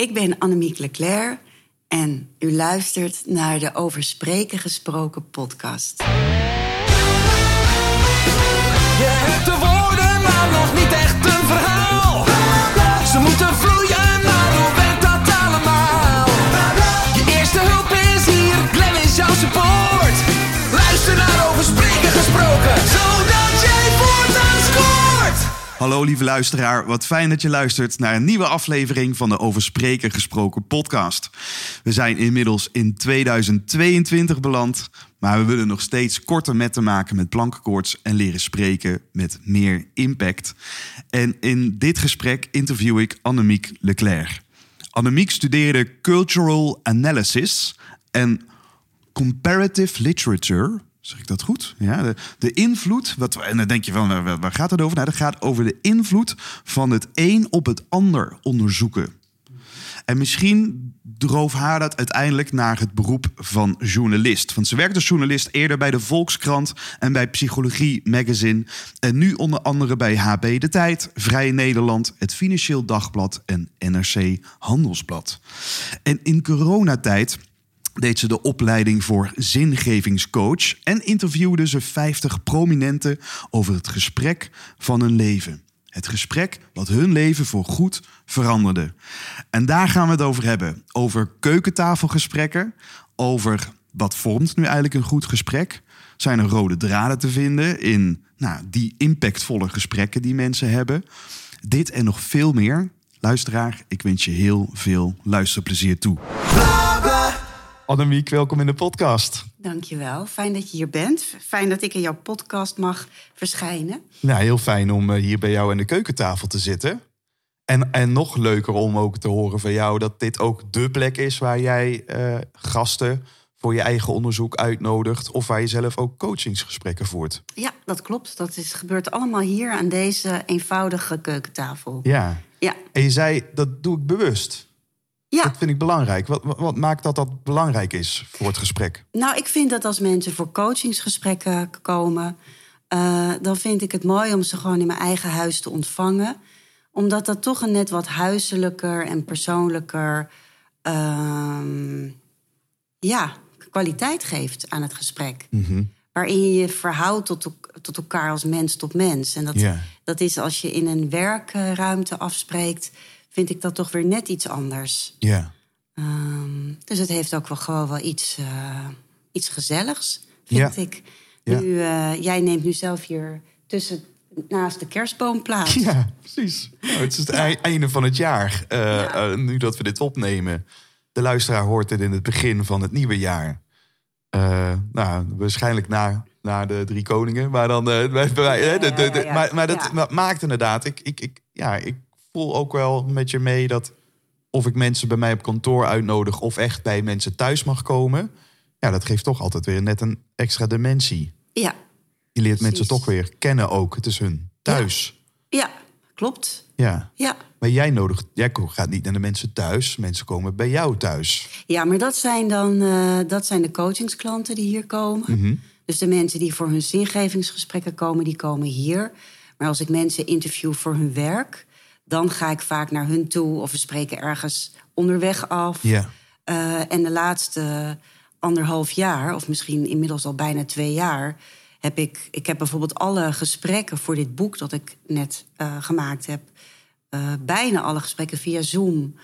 Ik ben Annemiek Leclerc en u luistert naar de Over Spreken Gesproken podcast. Je hebt de woorden, maar nog niet echt een verhaal. Ze moeten vloeien, Hallo lieve luisteraar, wat fijn dat je luistert naar een nieuwe aflevering van de Over Spreken gesproken podcast. We zijn inmiddels in 2022 beland, maar we willen nog steeds korte metten maken met plankenkoorts en leren spreken met meer impact. En in dit gesprek interview ik Annemiek Leclerc. Annemiek studeerde Cultural Analysis en Comparative Literature. Zeg ik dat goed? Ja, de, de invloed. Wat, en dan denk je van, waar, gaat het over? Nou, dat gaat over de invloed van het een op het ander onderzoeken. En misschien droof haar dat uiteindelijk naar het beroep van journalist. Want ze werkte als journalist eerder bij de Volkskrant en bij Psychologie Magazine. En nu onder andere bij HB De Tijd, Vrije Nederland, het Financieel Dagblad en NRC Handelsblad. En in coronatijd deed ze de opleiding voor zingevingscoach en interviewde ze 50 prominenten over het gesprek van hun leven. Het gesprek wat hun leven voor goed veranderde. En daar gaan we het over hebben. Over keukentafelgesprekken, over wat vormt nu eigenlijk een goed gesprek. Zijn er rode draden te vinden in nou, die impactvolle gesprekken die mensen hebben? Dit en nog veel meer. Luisteraar, ik wens je heel veel luisterplezier toe. Annemiek, welkom in de podcast. Dankjewel, fijn dat je hier bent. Fijn dat ik in jouw podcast mag verschijnen. Nou, heel fijn om eh, hier bij jou aan de keukentafel te zitten. En, en nog leuker om ook te horen van jou dat dit ook de plek is waar jij eh, gasten voor je eigen onderzoek uitnodigt. Of waar je zelf ook coachingsgesprekken voert. Ja, dat klopt. Dat is, gebeurt allemaal hier aan deze eenvoudige keukentafel. Ja. Ja, En je zei, dat doe ik bewust. Ja. Dat vind ik belangrijk. Wat, wat, maakt dat dat belangrijk is voor het gesprek? nou ik vind dat als mensen voor coachingsgesprekken komen... eh, dan vind ik het mooi om ze gewoon in mijn eigen huis te ontvangen. Omdat dat toch een net wat huiselijker en persoonlijker... ehm, ja, kwaliteit geeft aan het gesprek. Waarin je je verhoudt tot, tot elkaar als mens tot mens. En dat, dat is als je in een werkruimte afspreekt... vind ik dat toch weer net iets anders. Ja. Ehm, dus het heeft ook wel gewoon wel iets, eh, iets gezelligs, vind Ja. ik. Ja. Nu, eh, jij neemt nu zelf hier tussen, naast de kerstboom plaats. Ja, precies. Nou, het is het ei- einde van het jaar, eh, Ja. nu dat we dit opnemen. De luisteraar hoort het in het begin van het nieuwe jaar. Nou, waarschijnlijk na, na de drie koningen. Maar, dan, maar, dat maakt inderdaad... Ik, ik, ik, ja, ik voel ook wel met je mee dat... of ik mensen bij mij op kantoor uitnodig... of echt bij mensen thuis mag komen... ja, dat geeft toch altijd weer net een extra dimensie. Ja, Je leert mensen toch weer kennen ook. Het is hun thuis. ja klopt. ja. Ja. Maar jij nodigt, jij gaat niet naar de mensen thuis. Mensen komen bij jou thuis. ja, maar dat zijn dan eh, dat zijn de coachingsklanten die hier komen. Mhm. Dus de mensen die voor hun zingevingsgesprekken komen, die komen hier. Maar als ik mensen interview voor hun werk... dan ga ik vaak naar hun toe of we spreken ergens onderweg af. Ja. Eh, en de laatste anderhalf jaar, of misschien inmiddels al bijna twee jaar, heb ik, ik heb bijvoorbeeld alle gesprekken voor dit boek dat ik net eh, gemaakt heb, eh, bijna alle gesprekken via Zoom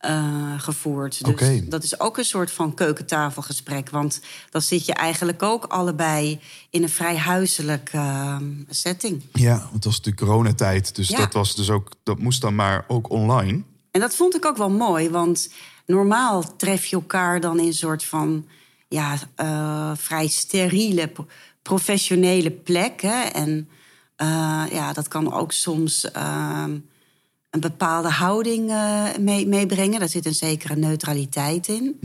eh, gevoerd. Dus dat is ook een soort van keukentafelgesprek. Want dan zit je eigenlijk ook allebei in een vrij huiselijk eh, setting. Ja, want het was natuurlijk coronatijd. Dus Ja. dat, was dus ook, dat moest dan maar ook online. En dat vond ik ook wel mooi, want normaal tref je elkaar dan in een soort van ja, eh, vrij steriele, pro- professionele plek. Hè? En eh, ja, dat kan ook soms ehm, een bepaalde houding eh, mee- meebrengen. Daar zit een zekere neutraliteit in.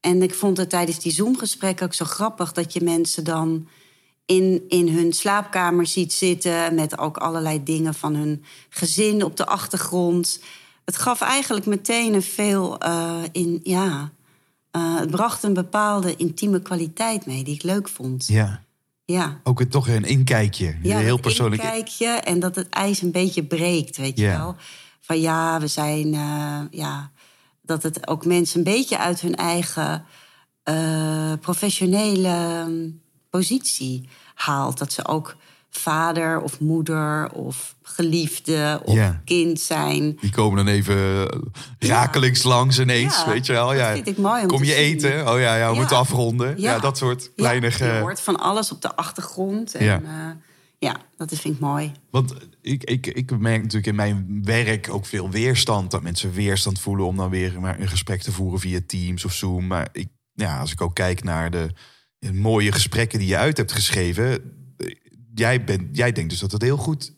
En ik vond het tijdens die Zoom-gesprekken ook zo grappig dat je mensen dan in, in hun slaapkamer ziet zitten. Met ook allerlei dingen van hun gezin op de achtergrond. Het gaf eigenlijk meteen een veel eh, in, ja. eh, het bracht een bepaalde intieme kwaliteit mee die ik leuk vond. Ja. Ja. Ook een, toch weer een inkijkje. Ja, heel dat persoonlijk. inkijkje en dat het ijs een beetje breekt, weet je wel. Van ja, we zijn, eh, ja, dat het ook mensen een beetje uit hun eigen eh, professionele mm, positie haalt. Dat ze ook vader of moeder of geliefde of kind zijn. Die komen dan even rakelings langs ineens, Ja, weet je wel. Ja. vind ik mooi om Kom je zien. eten? Oh ja, ja we moeten afronden. Ja. Dat soort kleine... je ge- hoort van alles op de achtergrond. En, Ja. ja. ja, dat vind ik mooi. Want ik, ik, ik merk natuurlijk in mijn werk ook veel weerstand. Dat mensen weerstand voelen om dan weer maar een gesprek te voeren via Teams of Zoom. Maar ik, ja, als ik ook kijk naar de mooie gesprekken die je uit hebt geschreven. Jij, bent, jij denkt dus dat, het heel goed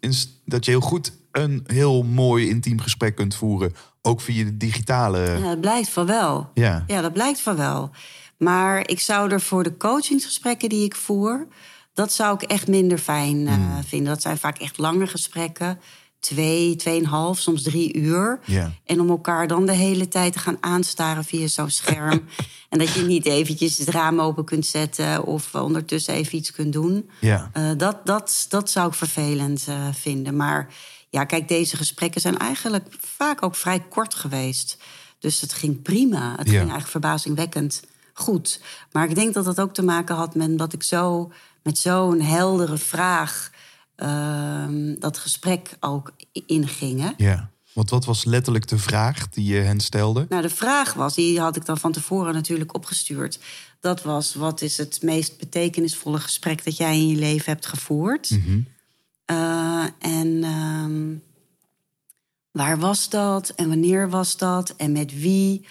dat je heel goed een heel mooi intiem gesprek kunt voeren. Ook via de digitale. Ja, dat blijkt van wel. Ja. Ja, dat blijkt van wel. Maar ik zou er voor de coachingsgesprekken die ik voer... dat zou ik echt minder fijn eh, Hmm. vinden. Dat zijn vaak echt lange gesprekken. Twee, tweeënhalf, soms drie uur. Ja. En om elkaar dan de hele tijd te gaan aanstaren via zo'n scherm. en dat je niet eventjes het raam open kunt zetten... of ondertussen even iets kunt doen. Ja. Eh, dat, dat, dat zou ik vervelend eh, vinden. Maar ja, kijk, deze gesprekken zijn eigenlijk vaak ook vrij kort geweest. Dus het ging prima. Het Ja. ging eigenlijk verbazingwekkend goed. Maar ik denk dat dat ook te maken had met dat ik zo met zo'n heldere vraag ehm, dat gesprek ook i- inging. Hè? ja. Want wat was letterlijk de vraag die je hen stelde? Nou, de vraag was, die had ik dan van tevoren natuurlijk opgestuurd. Dat was, wat is het meest betekenisvolle gesprek dat jij in je leven hebt gevoerd? Eh, en ehm, waar was dat? En wanneer was dat? En met wie?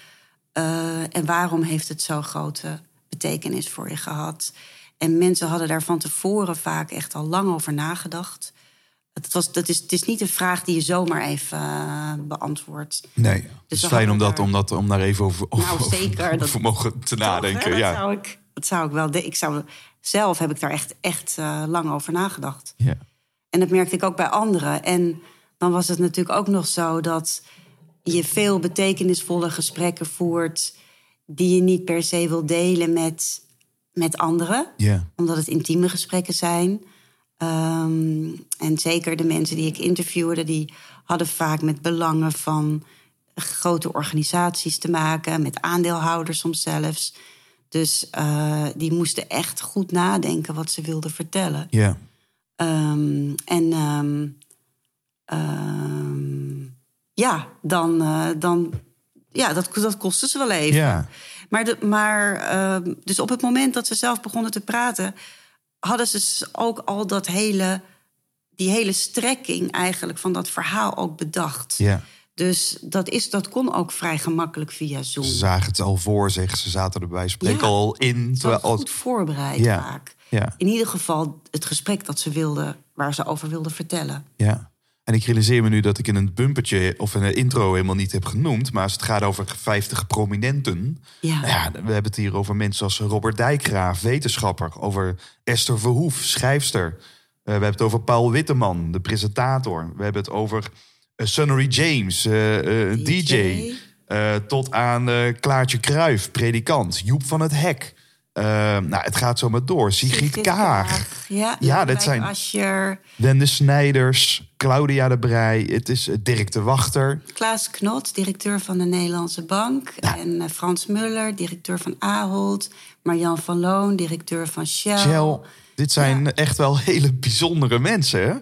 Eh, en waarom heeft het zo'n grote betekenis voor je gehad? En mensen hadden daar van tevoren vaak echt al lang over nagedacht. Het, was, dat is, het is niet een vraag die je zomaar even eh, beantwoordt. Nee, het is fijn om, dat, om, dat, om daar even over, over, Nou, zeker, dat- mogen te Toch, nadenken. hè? Dat, ja. zou ik, dat zou ik wel. Ik zou, zelf heb ik daar echt, echt eh, lang over nagedacht. Ja. En dat merkte ik ook bij anderen. En dan was het natuurlijk ook nog zo dat je veel betekenisvolle gesprekken voert. die je niet per se wil delen met, met anderen omdat het intieme gesprekken zijn. Ehm, en zeker de mensen die ik interviewde, die hadden vaak met belangen van grote organisaties te maken, met aandeelhouders soms zelfs. Dus eh, die moesten echt goed nadenken wat ze wilden vertellen. Ja. Ehm, en ehm, ja, dan, eh, dan ja, dat, dat kostte ze wel even. Ja. Maar, de, maar ehm, dus op het moment dat ze zelf begonnen te praten, hadden ze ook al dat hele, die hele strekking eigenlijk van dat verhaal ook bedacht. ja. Dus dat, is, dat kon ook vrij gemakkelijk via Zoom. Ze zagen het al voor zich. Ze zaten er bij spreken Ja. al in. Ze Terwijl als, goed voorbereid Ja. vaak. Ja. In ieder geval het gesprek dat ze wilden, waar ze over wilden vertellen. ja. En ik realiseer me nu dat ik in een bumpertje of in een intro helemaal niet heb genoemd. Maar als het gaat over 50 prominenten. Ja. Nou ja, we hebben het hier over mensen als Robert Dijkgraaf, wetenschapper. Over Esther Verhoef, schrijfster. Eh, we hebben het over Paul Witteman, de presentator. We hebben het over eh, Sunnery James, eh, DJ. DJ. Tot aan eh, Klaartje Kruif, predikant. Joep van het Hek. Eh, nou, het gaat zo maar door. Sigrid Kaag. Ja, Ja, dat zijn- Asscher, Wende Snijders, Claudia de Brij. Het is eh, Dirk de Wachter. Klaas Knot, directeur van de Nederlandse Bank. En eh, Frans Muller, directeur van Ahold. Marjan van Loon, directeur van Shell. Shell. Dit zijn Ja. echt wel hele bijzondere mensen. Hè?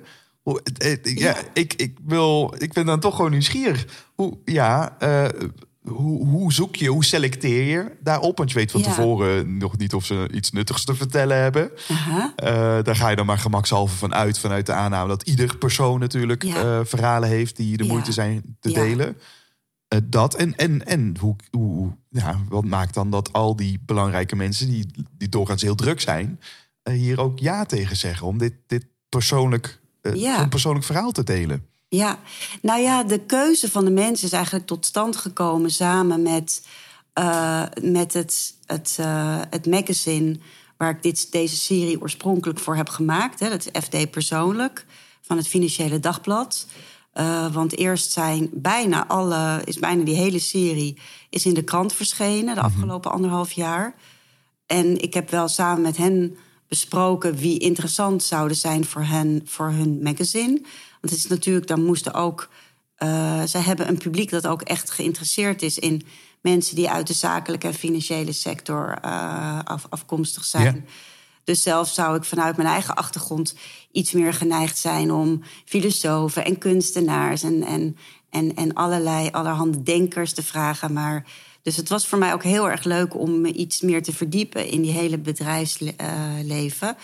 Ja. Ik, ik, wil, ik ben dan toch gewoon nieuwsgierig. Hoe, ja, hoe, hoe zoek je, hoe selecteer je daarop? Want je weet van Ja. tevoren nog niet of ze iets nuttigs te vertellen hebben. Eh, daar ga je dan maar gemakshalve van uit, vanuit de aanname dat ieder persoon natuurlijk Ja. eh, verhalen heeft die de Ja. moeite zijn te delen. Eh, dat en, en, en hoe, hoe, ja, wat maakt dan dat al die belangrijke mensen, die, die doorgaans heel druk zijn, hier ook ja tegen zeggen om dit, dit persoonlijk, een persoonlijk verhaal te delen? Ja, nou ja, de keuze van de mensen is eigenlijk tot stand gekomen samen met, eh, met het, het, eh, het magazine waar ik dit, deze serie oorspronkelijk voor heb gemaakt. Hè, dat is FD Persoonlijk van het Financiële Dagblad. Eh, want eerst zijn bijna alle, is bijna die hele serie is in de krant verschenen de afgelopen anderhalf jaar. En ik heb wel samen met hen besproken wie interessant zouden zijn voor hen, voor hun magazine. Want het is natuurlijk, dan moesten ook eh, zij hebben een publiek dat ook echt geïnteresseerd is in mensen die uit de zakelijke en financiële sector eh, af, afkomstig zijn. Ja. Dus zelf zou ik vanuit mijn eigen achtergrond iets meer geneigd zijn om filosofen en kunstenaars en, en, en, en allerlei allerhande denkers te vragen. Maar dus het was voor mij ook heel erg leuk om me iets meer te verdiepen in die hele bedrijfsleven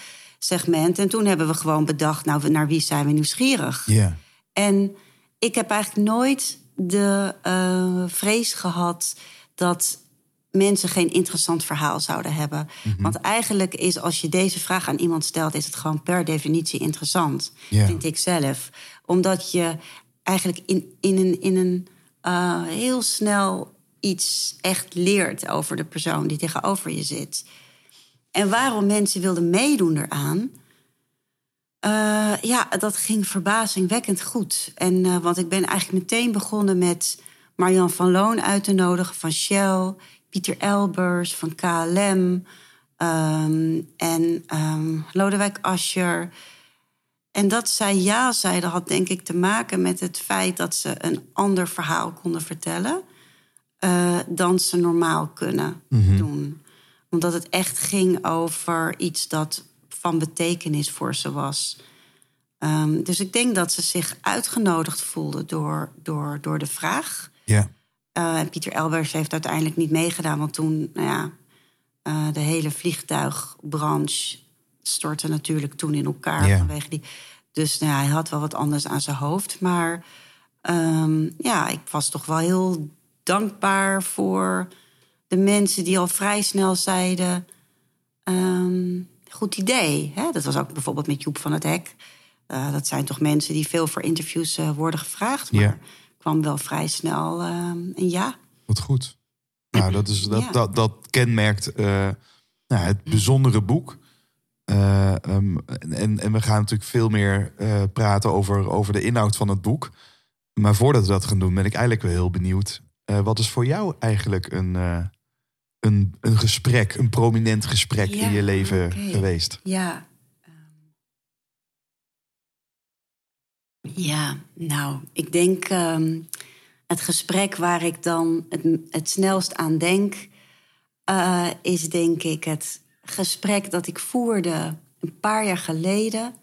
segment. En toen hebben we gewoon bedacht, nou, naar wie zijn we nieuwsgierig? Ja. En ik heb eigenlijk nooit de eh, vrees gehad dat mensen geen interessant verhaal zouden hebben. Want eigenlijk is als je deze vraag aan iemand stelt, is het gewoon per definitie interessant, Ja. vind ik zelf. Omdat je eigenlijk in, in een, in een eh, heel snel iets echt leert over de persoon die tegenover je zit. En waarom mensen wilden meedoen eraan. Eh, ja, dat ging verbazingwekkend goed. En, eh, want ik ben eigenlijk meteen begonnen met Marian van Loon uit te nodigen van Shell, Pieter Elbers van KLM ehm, en ehm, Lodewijk Asscher. En dat zij ja zeiden had denk ik te maken met het feit dat ze een ander verhaal konden vertellen eh, dan ze normaal kunnen doen. Omdat het echt ging over iets dat van betekenis voor ze was. Ehm, dus ik denk dat ze zich uitgenodigd voelde door, door, door de vraag. Ja. Eh, en Pieter Elbers heeft uiteindelijk niet meegedaan, want toen, nou ja, eh, de hele vliegtuigbranche stortte natuurlijk toen in elkaar Ja. vanwege die. Dus nou ja, hij had wel wat anders aan zijn hoofd. Maar ehm, ja, ik was toch wel heel dankbaar voor de mensen die al vrij snel zeiden: ehm, goed idee. Hè? Dat was ook bijvoorbeeld met Joep van het Hek. Eh, dat zijn toch mensen die veel voor interviews eh, worden gevraagd. Maar Ja. kwam wel vrij snel ehm, een ja. Wat goed. Nou, dat, is, dat, Ja. dat, dat kenmerkt eh, nou, het bijzondere boek. Eh, ehm, en, en we gaan natuurlijk veel meer praten over, over de inhoud van het boek. Maar voordat we dat gaan doen, ben ik eigenlijk wel heel benieuwd. wat is voor jou eigenlijk een, een, een gesprek, een prominent gesprek Ja, in je leven geweest? Ja. ehm. Ja, nou, ik denk ehm, het gesprek waar ik dan het, het snelst aan denk, eh, is denk ik het gesprek dat ik voerde een paar jaar geleden.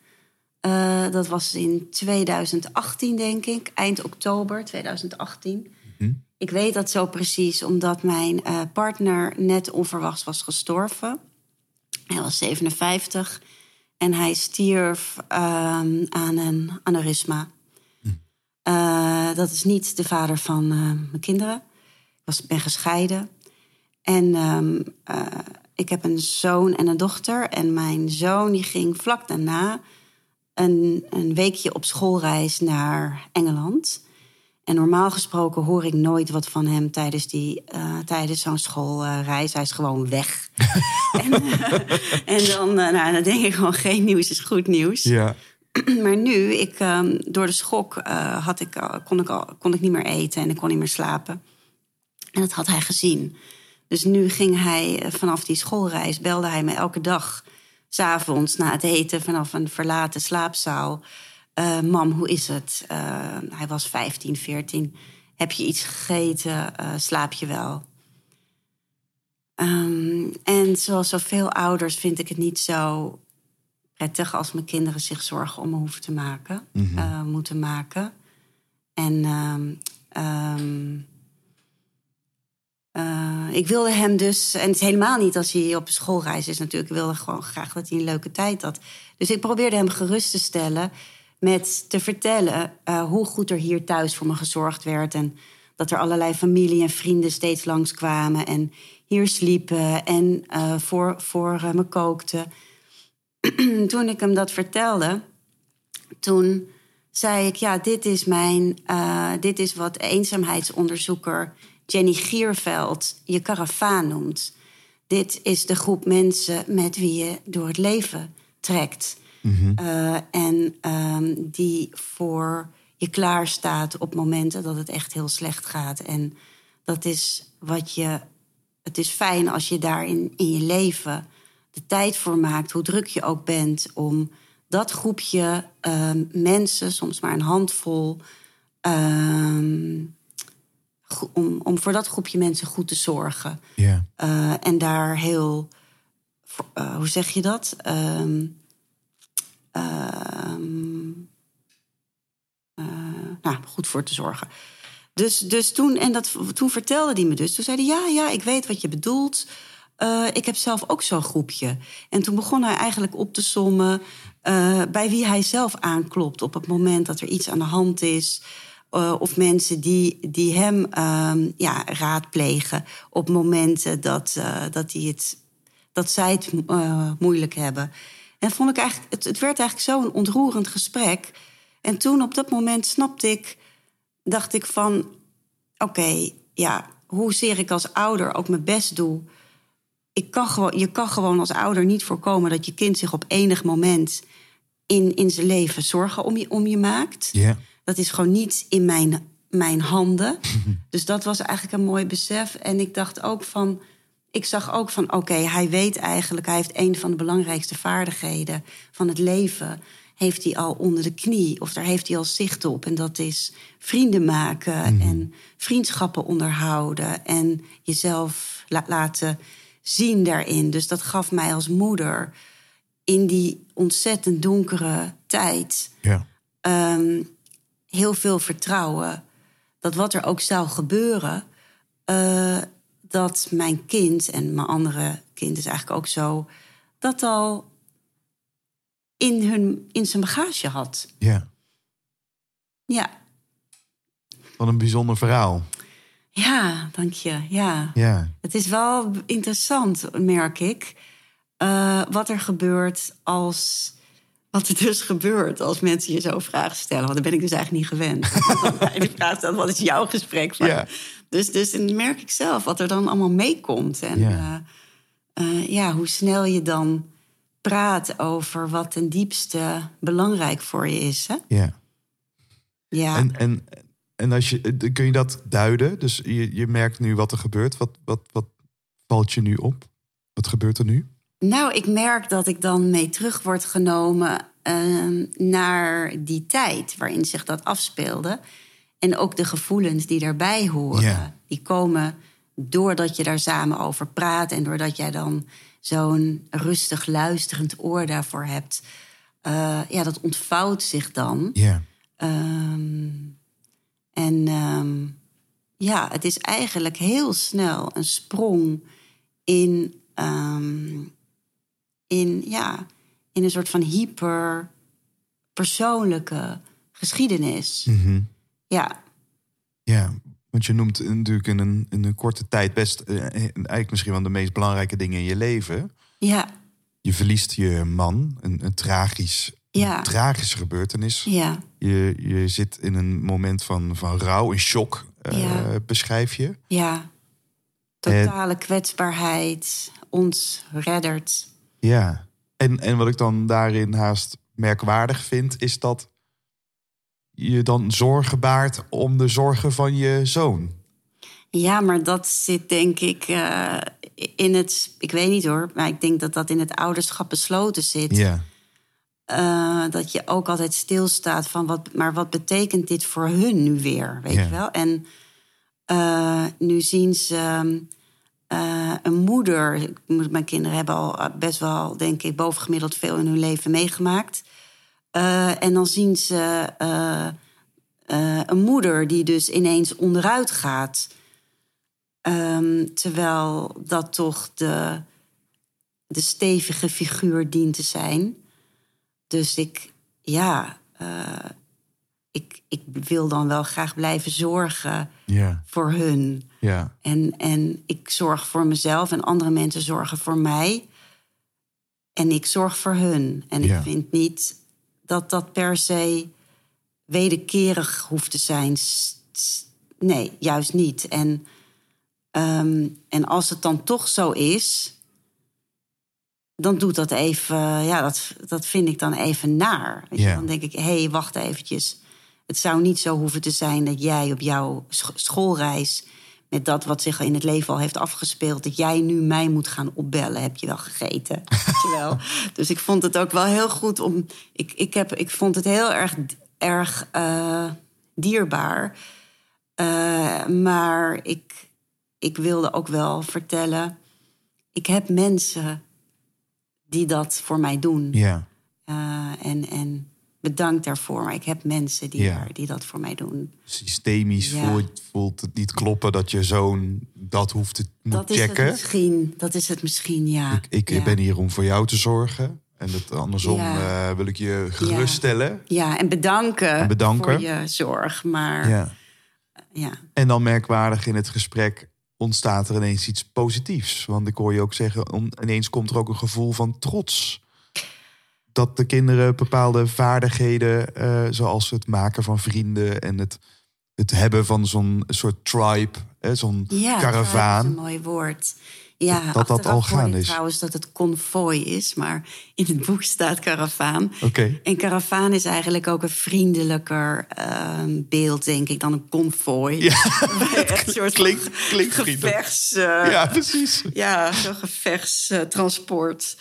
Eh, dat was in 2018, denk ik, eind oktober 2018. Ik weet dat zo precies, omdat mijn eh, partner net onverwachts was gestorven. Hij was 57 en hij stierf ehm, aan een aneurysma. Eh, dat is niet de vader van eh, mijn kinderen. Ik was, ben gescheiden. En ehm, eh, ik heb een zoon en een dochter. En mijn zoon die ging vlak daarna een, een weekje op schoolreis naar Engeland. En normaal gesproken hoor ik nooit wat van hem tijdens, die, eh, tijdens zo'n schoolreis. Hij is gewoon weg. en, eh, en dan, eh, nou, dan denk ik gewoon, geen nieuws is goed nieuws. Ja. Maar nu, ik, ehm, door de schok, had ik, kon, ik al, kon ik niet meer eten en ik kon niet meer slapen. En dat had hij gezien. Dus nu ging hij vanaf die schoolreis, belde hij me elke dag, s'avonds na het eten, vanaf een verlaten slaapzaal. Eh, mam, hoe is het? Eh, hij was 15, 14. Heb je iets gegeten? Eh, slaap je wel? Ehm, en zoals zoveel ouders vind ik het niet zo prettig als mijn kinderen zich zorgen om me hoeven te maken, eh, moeten maken. En ehm, ehm, eh, ik wilde hem dus, en het is helemaal niet als hij op schoolreis is natuurlijk, ik wilde gewoon graag dat hij een leuke tijd had. Dus ik probeerde hem gerust te stellen met te vertellen eh, hoe goed er hier thuis voor me gezorgd werd. En dat er allerlei familie en vrienden steeds langskwamen en hier sliepen en eh, voor, voor eh, me kookten. toen ik hem dat vertelde, toen zei ik: Ja, dit is, mijn, dit is wat eenzaamheidsonderzoeker Jenny Gierveld je karavaan noemt. Dit is de groep mensen met wie je door het leven trekt. Eh, en ehm, die voor je klaarstaat op momenten dat het echt heel slecht gaat. En dat is wat je. Het is fijn als je daar in, in je leven de tijd voor maakt, hoe druk je ook bent, om dat groepje ehm, mensen, soms maar een handvol, ehm, om, om voor dat groepje mensen goed te zorgen. Eh, en daar heel, eh, hoe zeg je dat? Nou, goed voor te zorgen. Dus, dus toen, en dat, toen vertelde hij me dus. Toen zei hij, ja, ja, ik weet wat je bedoelt. Eh, ik heb zelf ook zo'n groepje. En toen begon hij eigenlijk op te sommen... eh, bij wie hij zelf aanklopt op het moment dat er iets aan de hand is... Eh, of mensen die, die hem ehm, ja, raadplegen op momenten dat, eh, dat, hij het, dat zij het eh, moeilijk hebben. En vond ik eigenlijk, het, het werd eigenlijk zo'n ontroerend gesprek. En toen op dat moment snapte ik, dacht ik van... oké, ja, hoezeer ik als ouder ook mijn best doe... Ik kan gewoon, je kan gewoon als ouder niet voorkomen dat je kind zich op enig moment in, in zijn leven zorgen om je, om je maakt. Dat is gewoon niet in mijn, mijn handen. dus dat was eigenlijk een mooi besef. En ik dacht ook van. Ik zag ook van, oké, hij weet eigenlijk, hij heeft een van de belangrijkste vaardigheden van het leven. Heeft hij al onder de knie, of daar heeft hij al zicht op. En dat is vrienden maken en vriendschappen onderhouden. En jezelf la- laten zien daarin. Dus dat gaf mij als moeder in die ontzettend donkere tijd Ja. ehm, heel veel vertrouwen dat wat er ook zou gebeuren, eh, dat mijn kind en mijn andere kind is eigenlijk ook zo, dat al in, hun, in zijn bagage had. Ja. Ja, Wat een bijzonder verhaal. ja, dank je. Ja. Ja. Het is wel interessant, merk ik, eh, wat er gebeurt als. Wat er dus gebeurt als mensen je zo vragen stellen. Want dat ben ik dus eigenlijk niet gewend. de vraag stelt, wat is jouw gesprek? Van? Dus, dus dan merk ik zelf wat er dan allemaal meekomt. En eh, eh, ja, hoe snel je dan praat over wat ten diepste belangrijk voor je is. Hè? Ja. Ja. En, en, en als je, eh, kun je dat duiden? Dus je, je merkt nu wat er gebeurt. Wat, wat, wat valt je nu op? Wat gebeurt er nu? Nou, ik merk dat ik dan mee terug word genomen ehm, naar die tijd waarin zich dat afspeelde. En ook de gevoelens die daarbij horen. Die komen doordat je daar samen over praat en doordat jij dan zo'n rustig luisterend oor daarvoor hebt. Eh, ja, dat ontvouwt zich dan. Ja. Ehm, en ehm, ja, het is eigenlijk heel snel een sprong in, in, ja, in een soort van hyper persoonlijke geschiedenis. Mhm. Ja, Ja, want je noemt natuurlijk in een, in een korte tijd best eh, eigenlijk misschien wel de meest belangrijke dingen in je leven. ja, Je verliest je man, een, een, tragisch, Ja. een tragische gebeurtenis. ja, Je, je zit in een moment van, van rouw, een shock, eh, Ja. beschrijf je. ja. Totale kwetsbaarheid, ons reddert. Ja. En, en wat ik dan daarin haast merkwaardig vind, is dat je dan zorgen baart om de zorgen van je zoon. Ja, maar dat zit denk ik eh, in het. Ik weet niet hoor, maar ik denk dat dat in het ouderschap besloten zit. Ja. Eh, dat je ook altijd stilstaat van wat, maar wat betekent dit voor hun nu weer, weet Ja. je wel? En eh, nu zien ze eh, een moeder. Mijn kinderen hebben al eh, best wel, denk ik, bovengemiddeld veel in hun leven meegemaakt. Eh, en dan zien ze een moeder die dus ineens onderuit gaat. Ehm, terwijl dat toch de, de stevige figuur dient te zijn. Dus ik, ja, ik, ik wil dan wel graag blijven zorgen Ja. voor hun. Ja. En, en ik zorg voor mezelf en andere mensen zorgen voor mij. En ik zorg voor hun. En Ja. ik vind niet dat dat per se wederkerig hoeft te zijn. Nee, juist niet. En, ehm, en als het dan toch zo is, dan doet dat even, ja, dat, dat vind ik dan even naar. Weet je, Ja. Dan denk ik, hé, hey, wacht eventjes. Het zou niet zo hoeven te zijn dat jij op jouw sch- schoolreis... met dat wat zich in het leven al heeft afgespeeld... dat jij nu mij moet gaan opbellen. Heb je wel gegeten? Wel? Dus ik vond het ook wel heel goed om... Ik, ik, heb, ik vond het heel erg, erg eh, dierbaar. Eh, maar ik, ik wilde ook wel vertellen... ik heb mensen die dat voor mij doen. Ja. Eh, en, en bedankt daarvoor. Maar ik heb mensen die, Ja. daar- die dat voor mij doen. Systemisch Ja. voelt, voelt het niet kloppen dat je zoon dat hoeft te moet Dat is checken. het misschien. Dat is het misschien, ja. Ik, ik ja. ben hier om voor jou te zorgen. En dat, andersom eh, wil ik je geruststellen. Ja, en bedanken, En bedanken. voor je zorg. Maar ja, Ja. En dan merkwaardig in het gesprek ontstaat er ineens iets positiefs. Want ik hoor je ook zeggen, om, ineens komt er ook een gevoel van trots. Dat de kinderen bepaalde vaardigheden, eh, zoals het maken van vrienden en het, het hebben van zo'n soort tribe, hè, zo'n ja dat is karavaan. een mooi woord. Ja, Dat dat al ik is. trouwens dat het konvooi is, maar in het boek staat karavaan. Oké. En karavaan is eigenlijk ook een vriendelijker ehm, beeld, denk ik, dan een konvooi. Ja. Echt een soort Klinkt- eh, Ja, precies. Ja, zo'n gevechtstransport.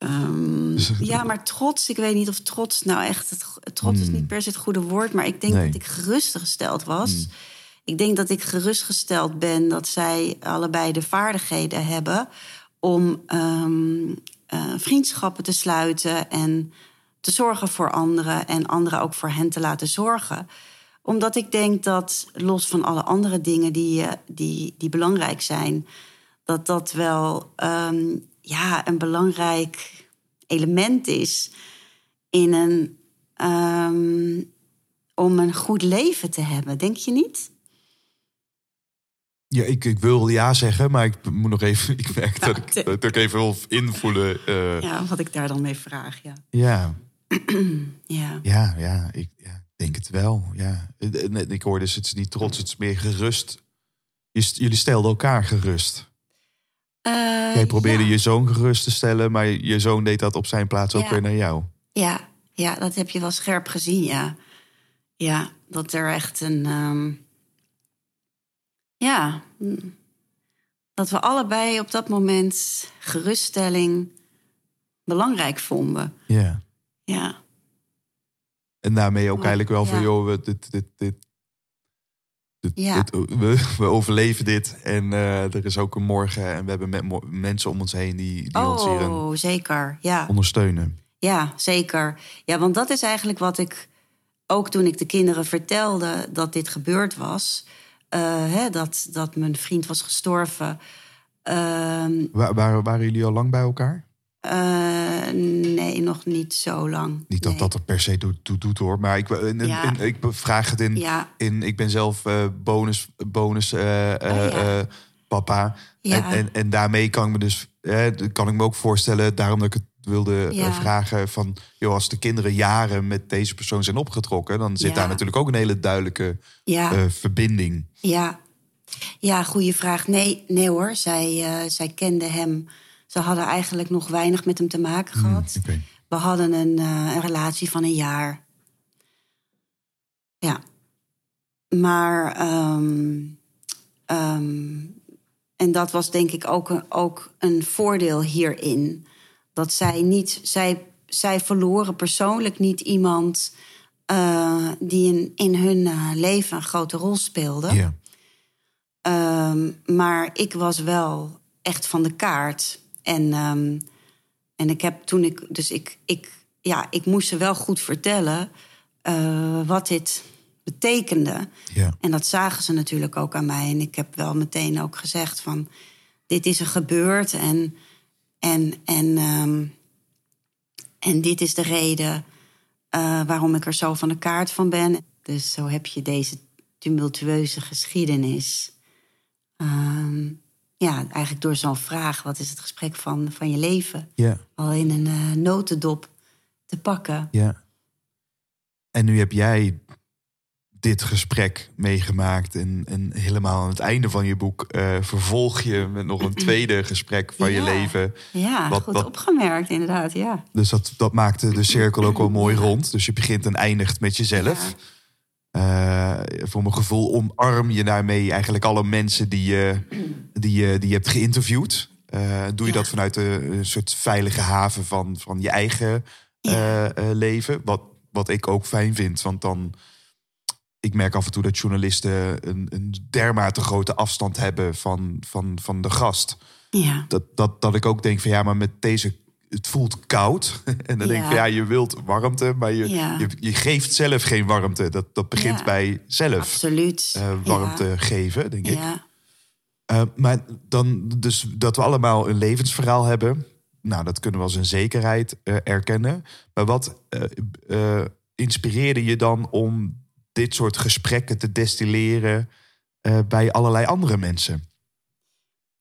Ehm, ja, maar trots, ik weet niet of trots nou echt... Het, trots is niet per se het goede woord... maar ik denk Nee. dat ik gerustgesteld was. Ik denk dat ik gerustgesteld ben dat zij allebei de vaardigheden hebben... om ehm, eh, vriendschappen te sluiten en te zorgen voor anderen... en anderen ook voor hen te laten zorgen omdat ik denk dat, los van alle andere dingen die, eh, die, die belangrijk zijn, dat dat wel ehm, ja, een belangrijk element is in een, ehm, om een goed leven te hebben. Denk je niet? Ja, ik, ik wil ja zeggen, maar ik moet nog even. Ik merk dat ik, dat ik even wil invoelen. eh, Ja, wat ik daar dan mee vraag, ja. ja. Ja, Ja, ja, ik ja, denk het wel. Ja. En- en Ik hoor dus, het is niet trots, het is meer gerust. Jullie stelden elkaar gerust. Eh, Jij probeerde ja. je zoon gerust te stellen, maar je zoon deed dat op zijn plaats ook Ja. weer naar jou. Ja, ja, dat heb je wel scherp gezien, ja. Ja, dat er echt een. ehm, ja, mm, dat we allebei op dat moment geruststelling belangrijk vonden. Ja. Ja, En daarmee ook eigenlijk wel van, joh, dit, dit, dit, dit- Ja. dit- we, we overleven dit. En eh, er is ook een morgen en we hebben mensen om ons heen die, die ons hierin oh, zeker. Ja. ondersteunen. Ja, zeker. Ja, want dat is eigenlijk wat ik ook toen ik de kinderen vertelde dat dit gebeurd was, eh, hè, dat, dat mijn vriend was gestorven. waar, waren jullie al lang bij elkaar? Eh, nee, nog niet zo lang. Niet dat Nee. dat er per se doet, doet, doet, hoor. Maar ik, in, in- Ja. in- ik vraag het in, Ja. in. Ik ben zelf eh, bonus, bonus eh, eh, Oh, ja. eh, papa. Ja. En, en, en daarmee kan ik me dus. eh, kan ik me ook voorstellen, daarom dat ik het wilde eh, vragen. Van joh, als de kinderen jaren met deze persoon zijn opgetrokken, dan zit daar natuurlijk ook een hele duidelijke eh, verbinding. ja. ja, goede vraag. Nee, nee hoor, zij, eh, zij kende hem. Ze hadden eigenlijk nog weinig met hem te maken gehad. Oké. We hadden een, eh, een relatie van een jaar. Ja. Maar. ehm, ehm, en dat was denk ik ook een, ook een voordeel hierin. Dat zij niet. Zij, zij verloren persoonlijk niet iemand. eh, die in, in hun eh, leven een grote rol speelde. Ehm, maar ik was wel echt van de kaart. En, ehm, en ik heb toen ik. Dus ik, ik, ja, ik moest ze wel goed vertellen eh, wat dit betekende. Ja. En dat zagen ze natuurlijk ook aan mij. En ik heb wel meteen ook gezegd van... dit is er gebeurd en, en, en, ehm, en dit is de reden eh, waarom ik er zo van de kaart van ben. Dus zo heb je deze tumultueuze geschiedenis. Ehm, ja, eigenlijk door zo'n vraag... wat is het gesprek van, van je leven? Ja. Al in een eh, notendop te pakken. Ja. En nu heb jij dit gesprek meegemaakt. En, en helemaal aan het einde van je boek eh, vervolg je met nog een tweede gesprek van je Ja. leven. Ja, Wat- goed wat- opgemerkt inderdaad, ja. Dus dat, dat maakte de cirkel ook wel mooi rond. Dus je begint en eindigt met jezelf. Eh, voor mijn gevoel omarm je daarmee eigenlijk alle mensen die je, die je, die je hebt geïnterviewd. Eh, doe je Ja. dat vanuit een, een soort veilige haven van, van je eigen Ja. eh, leven. Wat, wat ik ook fijn vind, want dan ik merk af en toe dat journalisten een, een dermate grote afstand hebben van, van, van de gast. Ja. Dat, dat, dat ik ook denk van ja, maar met deze, het voelt koud. en dan denk ik Ja. je wilt warmte, maar je, Ja. je, je geeft zelf geen warmte. Dat, dat begint Ja. bij zelf Absoluut. eh, warmte geven, denk ik. Ja. Eh, maar dan dus dat we allemaal een levensverhaal hebben. Nou, dat kunnen we als een zekerheid eh, erkennen. Maar wat inspireerde je dan om dit soort gesprekken te destilleren bij allerlei andere mensen?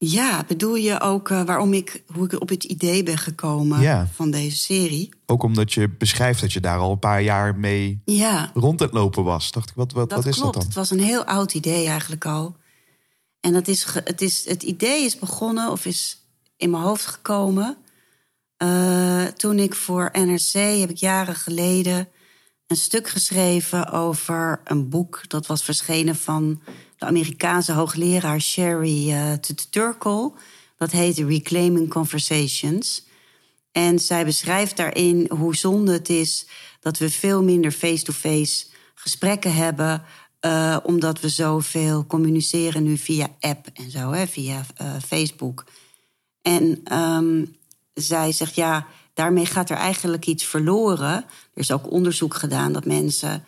Ja, bedoel je ook eh, waarom ik, hoe ik op het idee ben gekomen Ja. van deze serie? Ook omdat je beschrijft dat je daar al een paar jaar mee Ja, rond het lopen was. Dacht ik, wat, wat, dat wat is klopt. dat Het dan? was een heel oud idee eigenlijk al. En dat is, het, is, het idee is begonnen of is in mijn hoofd gekomen eh, toen ik voor NRC heb ik jaren geleden een stuk geschreven over een boek dat was verschenen van de Amerikaanse hoogleraar Sherry eh Turkle. Dat heet Reclaiming Conversations. En zij beschrijft daarin hoe zonde het is dat we veel minder face-to-face gesprekken hebben. eh, omdat we zoveel communiceren nu via app en zo, hè, via eh, Facebook. En ehm, zij zegt, ja, daarmee gaat er eigenlijk iets verloren. Er is ook onderzoek gedaan dat mensen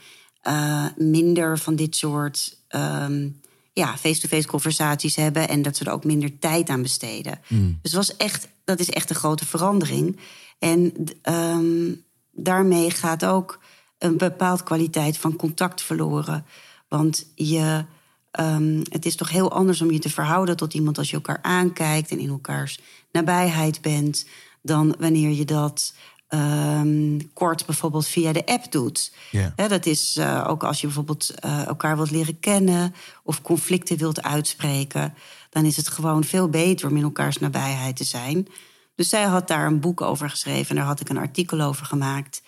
minder van dit soort ehm, ja, face-to-face conversaties hebben... en dat ze er ook minder tijd aan besteden. Dus het was echt, dat is echt een grote verandering. En ehm, daarmee gaat ook een bepaald kwaliteit van contact verloren. Want je, ehm, het is toch heel anders om je te verhouden tot iemand als je elkaar aankijkt en in elkaars nabijheid bent, dan wanneer je dat ehm, kort bijvoorbeeld via de app doet. Dat is eh, ook als je bijvoorbeeld eh, elkaar wilt leren kennen of conflicten wilt uitspreken, dan is het gewoon veel beter om in elkaars nabijheid te zijn. Dus zij had daar een boek over geschreven en daar had ik een artikel over gemaakt.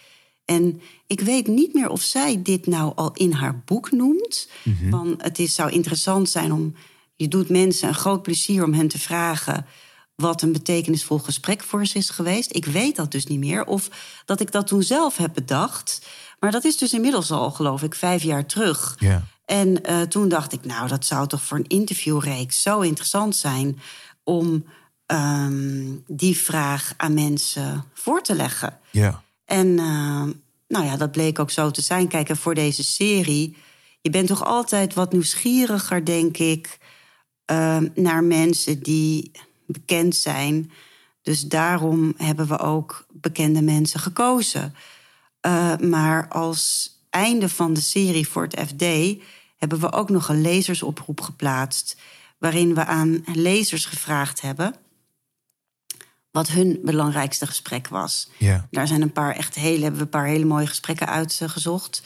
En ik weet niet meer of zij dit nou al in haar boek noemt. Van het is, zou interessant zijn om. Je doet mensen een groot plezier om hen te vragen. Wat een betekenisvol gesprek voor ze is geweest. Ik weet dat dus niet meer. Of dat ik dat toen zelf heb bedacht. Maar dat is dus inmiddels al, geloof ik, vijf jaar terug. Ja. En eh, toen dacht ik, nou, dat zou toch voor een interviewreeks zo interessant zijn om ehm, die vraag aan mensen voor te leggen. Ja. En eh, nou ja, dat bleek ook zo te zijn. Kijk, en voor deze serie, je bent toch altijd wat nieuwsgieriger, denk ik, eh, naar mensen die bekend zijn. Dus daarom hebben we ook bekende mensen gekozen. Eh, maar als einde van de serie voor het FD hebben we ook nog een lezeroproep geplaatst. Waarin we aan lezers gevraagd hebben wat hun belangrijkste gesprek was. Ja. Daar zijn een paar echt hele, hebben we een paar hele mooie gesprekken uitgezocht.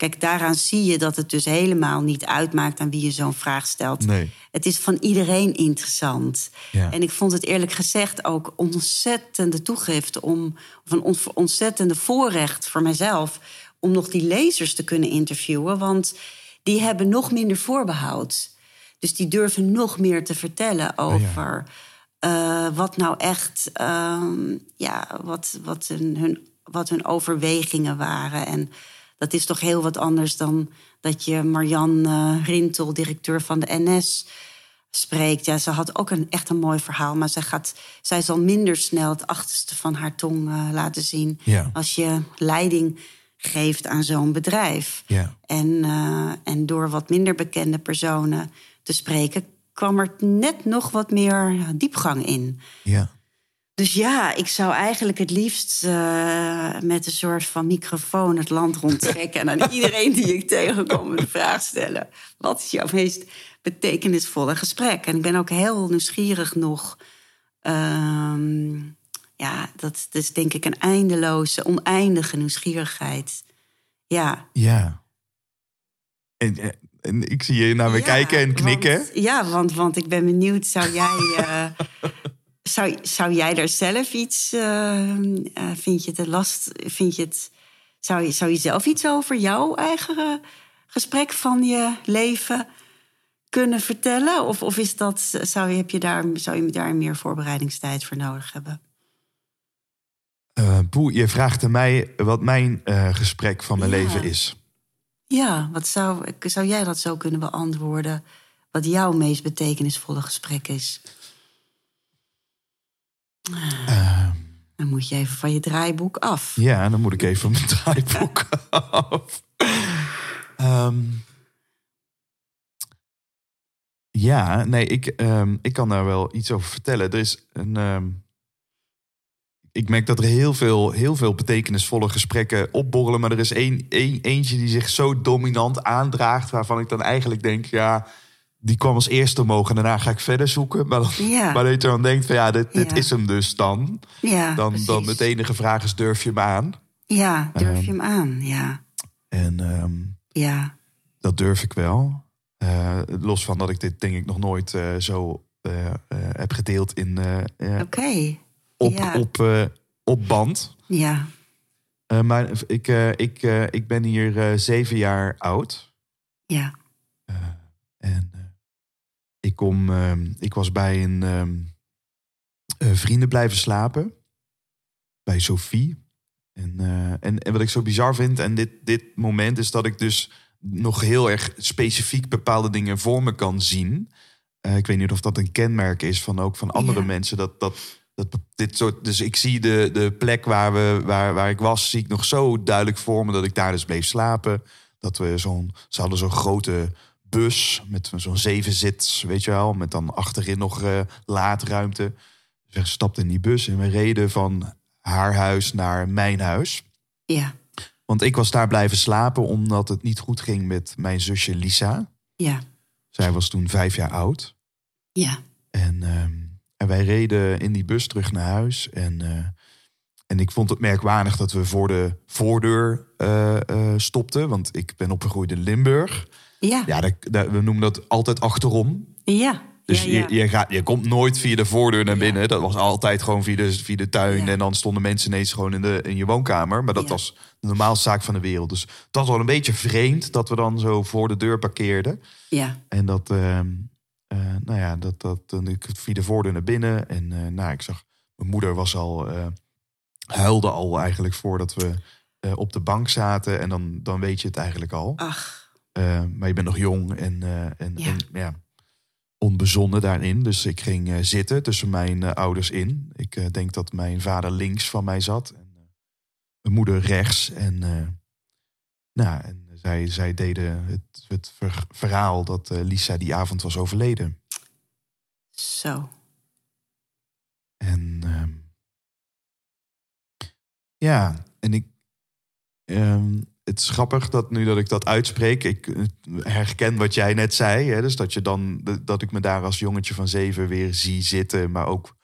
Kijk, daaraan zie je dat het dus helemaal niet uitmaakt aan wie je zo'n vraag stelt. Nee. Het is van iedereen interessant. Ja. En ik vond het eerlijk gezegd ook ontzettende toegifte om, of een ont- ontzettende voorrecht voor mezelf om nog die lezers te kunnen interviewen. Want die hebben nog minder voorbehoud. Dus die durven nog meer te vertellen over eh, wat nou echt, ehm, ja, wat, wat, hun, hun, wat hun overwegingen waren. En dat is toch heel wat anders dan dat je Marjan eh, Rintel, directeur van de NS, spreekt. Ja, ze had ook een, echt een mooi verhaal, maar zij, gaat, zij zal minder snel het achterste van haar tong eh, laten zien Ja. als je leiding geeft aan zo'n bedrijf. Ja. En, eh, en door wat minder bekende personen te spreken, kwam er net nog wat meer diepgang in. Ja. Dus ja, ik zou eigenlijk het liefst eh, met een soort van microfoon het land rondtrekken. en aan iedereen die ik tegenkom de vraag stellen: wat is jouw meest betekenisvolle gesprek? En ik ben ook heel nieuwsgierig nog. Ehm, ja, dat, dat is denk ik een eindeloze, oneindige nieuwsgierigheid. Ja. Ja. En, eh, en ik zie je naar me Ja, kijken en knikken. want- ja, want, want ik ben benieuwd, zou jij, eh, zou, zou jij daar zelf iets, eh, eh, vind je het last, vind je het, zou je, zou je zelf iets over jouw eigen eh, gesprek van je leven kunnen vertellen? Of, of is dat, zou je, heb je daar, zou je daar meer voorbereidingstijd voor nodig hebben? Boe, je vraagt aan mij wat mijn gesprek van mijn Ja. leven is. Ja, wat zou, zou jij dat zo kunnen beantwoorden? Wat jouw meest betekenisvolle gesprek is? Ehm, Dan moet je even van je draaiboek af. ja, dan moet ik even van mijn draaiboek af. Ehm, ja, nee, ik, ehm, ik kan daar wel iets over vertellen. Er is een. ik merk dat er heel veel, heel veel betekenisvolle gesprekken opborrelen. Maar er is één, één, eentje die zich zo dominant aandraagt. Waarvan ik dan eigenlijk denk, ja, die kwam als eerste omhoog. En daarna ga ik verder zoeken. Maar, dan, Ja. maar dat je dan denkt, van, ja, dit, dit Ja. is hem dus dan. Ja, Dan, precies. dan het enige vraag is, durf je hem aan? Ja, durf Ehm. je hem aan? Ja, En ehm, ja, dat durf ik wel. Eh, los van dat ik dit denk ik nog nooit eh, zo eh, heb gedeeld in, oké. op, ja. op, op band. Ja, maar ik, ik, ik ben hier zeven jaar oud. ja, en ik, kom, ehm, ik was bij een ehm, eh, vrienden blijven slapen. Bij Sophie. En, eh, en, en wat ik zo bizar vind, en dit, dit moment, is dat ik dus nog heel erg specifiek bepaalde dingen voor me kan zien. Eh, ik weet niet of dat een kenmerk is van ook van andere Ja. mensen. Dat, dat, dat dit soort. Dus ik zie de, de plek waar, we, waar, waar ik was, zie ik nog zo duidelijk voor me dat ik daar dus bleef slapen. Dat we zo'n. Ze hadden zo'n grote bus met zo'n zeven zits, weet je wel, met dan achterin nog eh, laadruimte. Dus we stapten in die bus en we reden van haar huis naar mijn huis. ja, Want ik was daar blijven slapen omdat het niet goed ging met mijn zusje Lisa. ja, Zij was toen vijf jaar oud. ja, En, ehm, en wij reden in die bus terug naar huis. En, eh, en ik vond het merkwaardig dat we voor de voordeur eh, stopten. Want ik ben opgegroeid in Limburg. Ja, Ja, we noemen dat altijd achterom. ja. Dus ja, ja. Je, je, gaat, je komt nooit via de voordeur naar binnen. Dat was altijd gewoon via de, via de tuin. En dan stonden mensen ineens gewoon in, de, in je woonkamer. Maar dat was de normaalste zaak van de wereld. Dus het was wel een beetje vreemd dat we dan zo voor de deur parkeerden. ja, En dat, ehm, eh, nou ja, dat, dat dan ik via de voordeur naar binnen. En eh, nou, ik zag, mijn moeder was al, eh, huilde al eigenlijk voordat we op de bank zaten. En dan, dan weet je het eigenlijk al. ach, Eh, maar je bent nog jong en, eh, en, Ja. en ja, onbezonnen daarin. Dus ik ging eh, zitten tussen mijn ouders in. Ik denk dat mijn vader links van mij zat. En mijn moeder rechts. En, nou, en zij, zij deden het, het ver- verhaal dat Lisa die avond was overleden. zo. En ehm, ja, en ik. ehm, het is grappig dat nu dat ik dat uitspreek, ik eh, herken wat jij net zei. Hè, dus dat, je dan, dat ik me daar als jongetje van zeven weer zie zitten, maar ook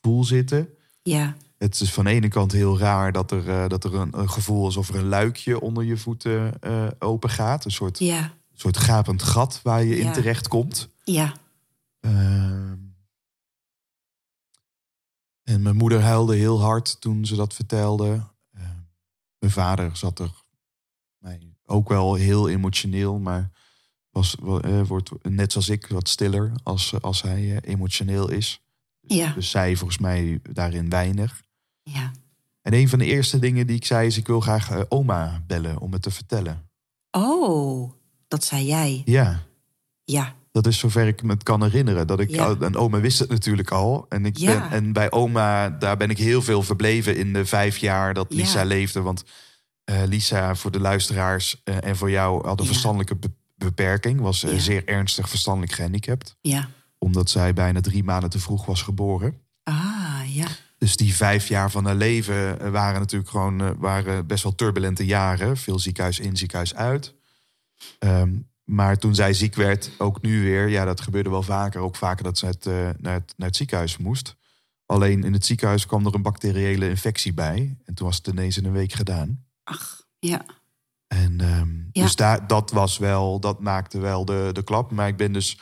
voel zitten. Ja, Het is van de ene kant heel raar dat er, eh, dat er een, een gevoel alsof er een luikje onder je voeten eh, open gaat. Een soort, ja, soort gapend gat waar je in terecht komt. ja, Ehm, en mijn moeder huilde heel hard toen ze dat vertelde. Ehm, mijn vader zat er ook wel heel emotioneel, maar was, eh, wordt net zoals ik wat stiller als, als hij eh, emotioneel is. ja, Dus zij volgens mij daarin weinig. ja. En een van de eerste dingen die ik zei is: ik wil graag eh, oma bellen om het te vertellen. Oh, dat zei jij. Ja, Ja, Dat is zover ik me het kan herinneren. Dat ik, Ja. En oma wist het natuurlijk al. En, ik Ja. ben, en bij oma, daar ben ik heel veel verbleven in de vijf jaar dat Lisa Ja. leefde. Want Lisa, voor de luisteraars eh, en voor jou, had een Ja. verstandelijke be- beperking. Was eh, Ja. zeer ernstig verstandelijk gehandicapt. ja. Omdat zij bijna drie maanden te vroeg was geboren. Ah, ja. Dus die vijf jaar van haar leven eh, waren natuurlijk gewoon eh, waren best wel turbulente jaren. Veel ziekenhuis in, ziekenhuis uit. Ehm, maar toen zij ziek werd, ook nu weer, ja, dat gebeurde wel vaker. Ook vaker dat ze het, eh, naar, het, naar het ziekenhuis moest. Alleen in het ziekenhuis kwam er een bacteriële infectie bij. En toen was het ineens in een week gedaan. Ach, ja. En ehm, Ja. dus daar, dat was wel, dat maakte wel de, de klap. Maar ik ben dus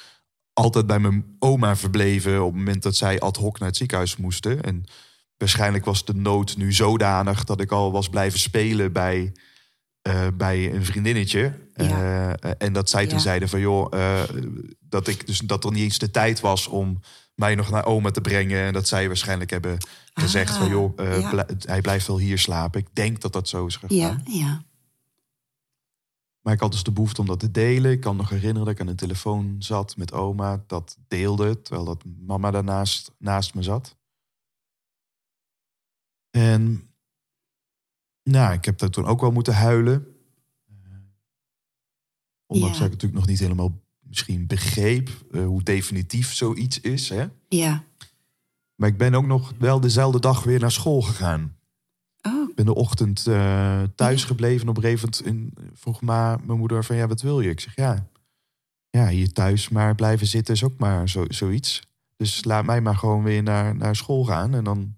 altijd bij mijn oma verbleven op het moment dat zij ad hoc naar het ziekenhuis moesten. En waarschijnlijk was de nood nu zodanig dat ik al was blijven spelen bij, eh, bij een vriendinnetje. Ja. Eh, en dat zij toen Ja. zeiden van joh, eh, dat ik dus dat er niet eens de tijd was om mij nog naar oma te brengen. En dat zij waarschijnlijk hebben gezegd Ah, van joh, eh, ja. hij blijft wel hier slapen. Ik denk dat dat zo is gegaan. Ja, ja. Maar ik had dus de behoefte om dat te delen. Ik kan nog herinneren dat ik aan de telefoon zat met oma. Dat deelde, terwijl dat mama daarnaast naast me zat. En nou, ik heb daar toen ook wel moeten huilen. Eh, Ondanks Ja. dat ik natuurlijk nog niet helemaal misschien begreep eh, hoe definitief zoiets is. Hè? Ja. Maar ik ben ook nog wel dezelfde dag weer naar school gegaan. Oh, Ik ben de ochtend eh, thuis gebleven. En op een gegeven moment vroeg ma, mijn moeder van... ja, wat wil je? Ik zeg, ja, ja hier thuis maar blijven zitten is ook maar zo, zoiets. Dus laat mij maar gewoon weer naar, naar school gaan. En dan,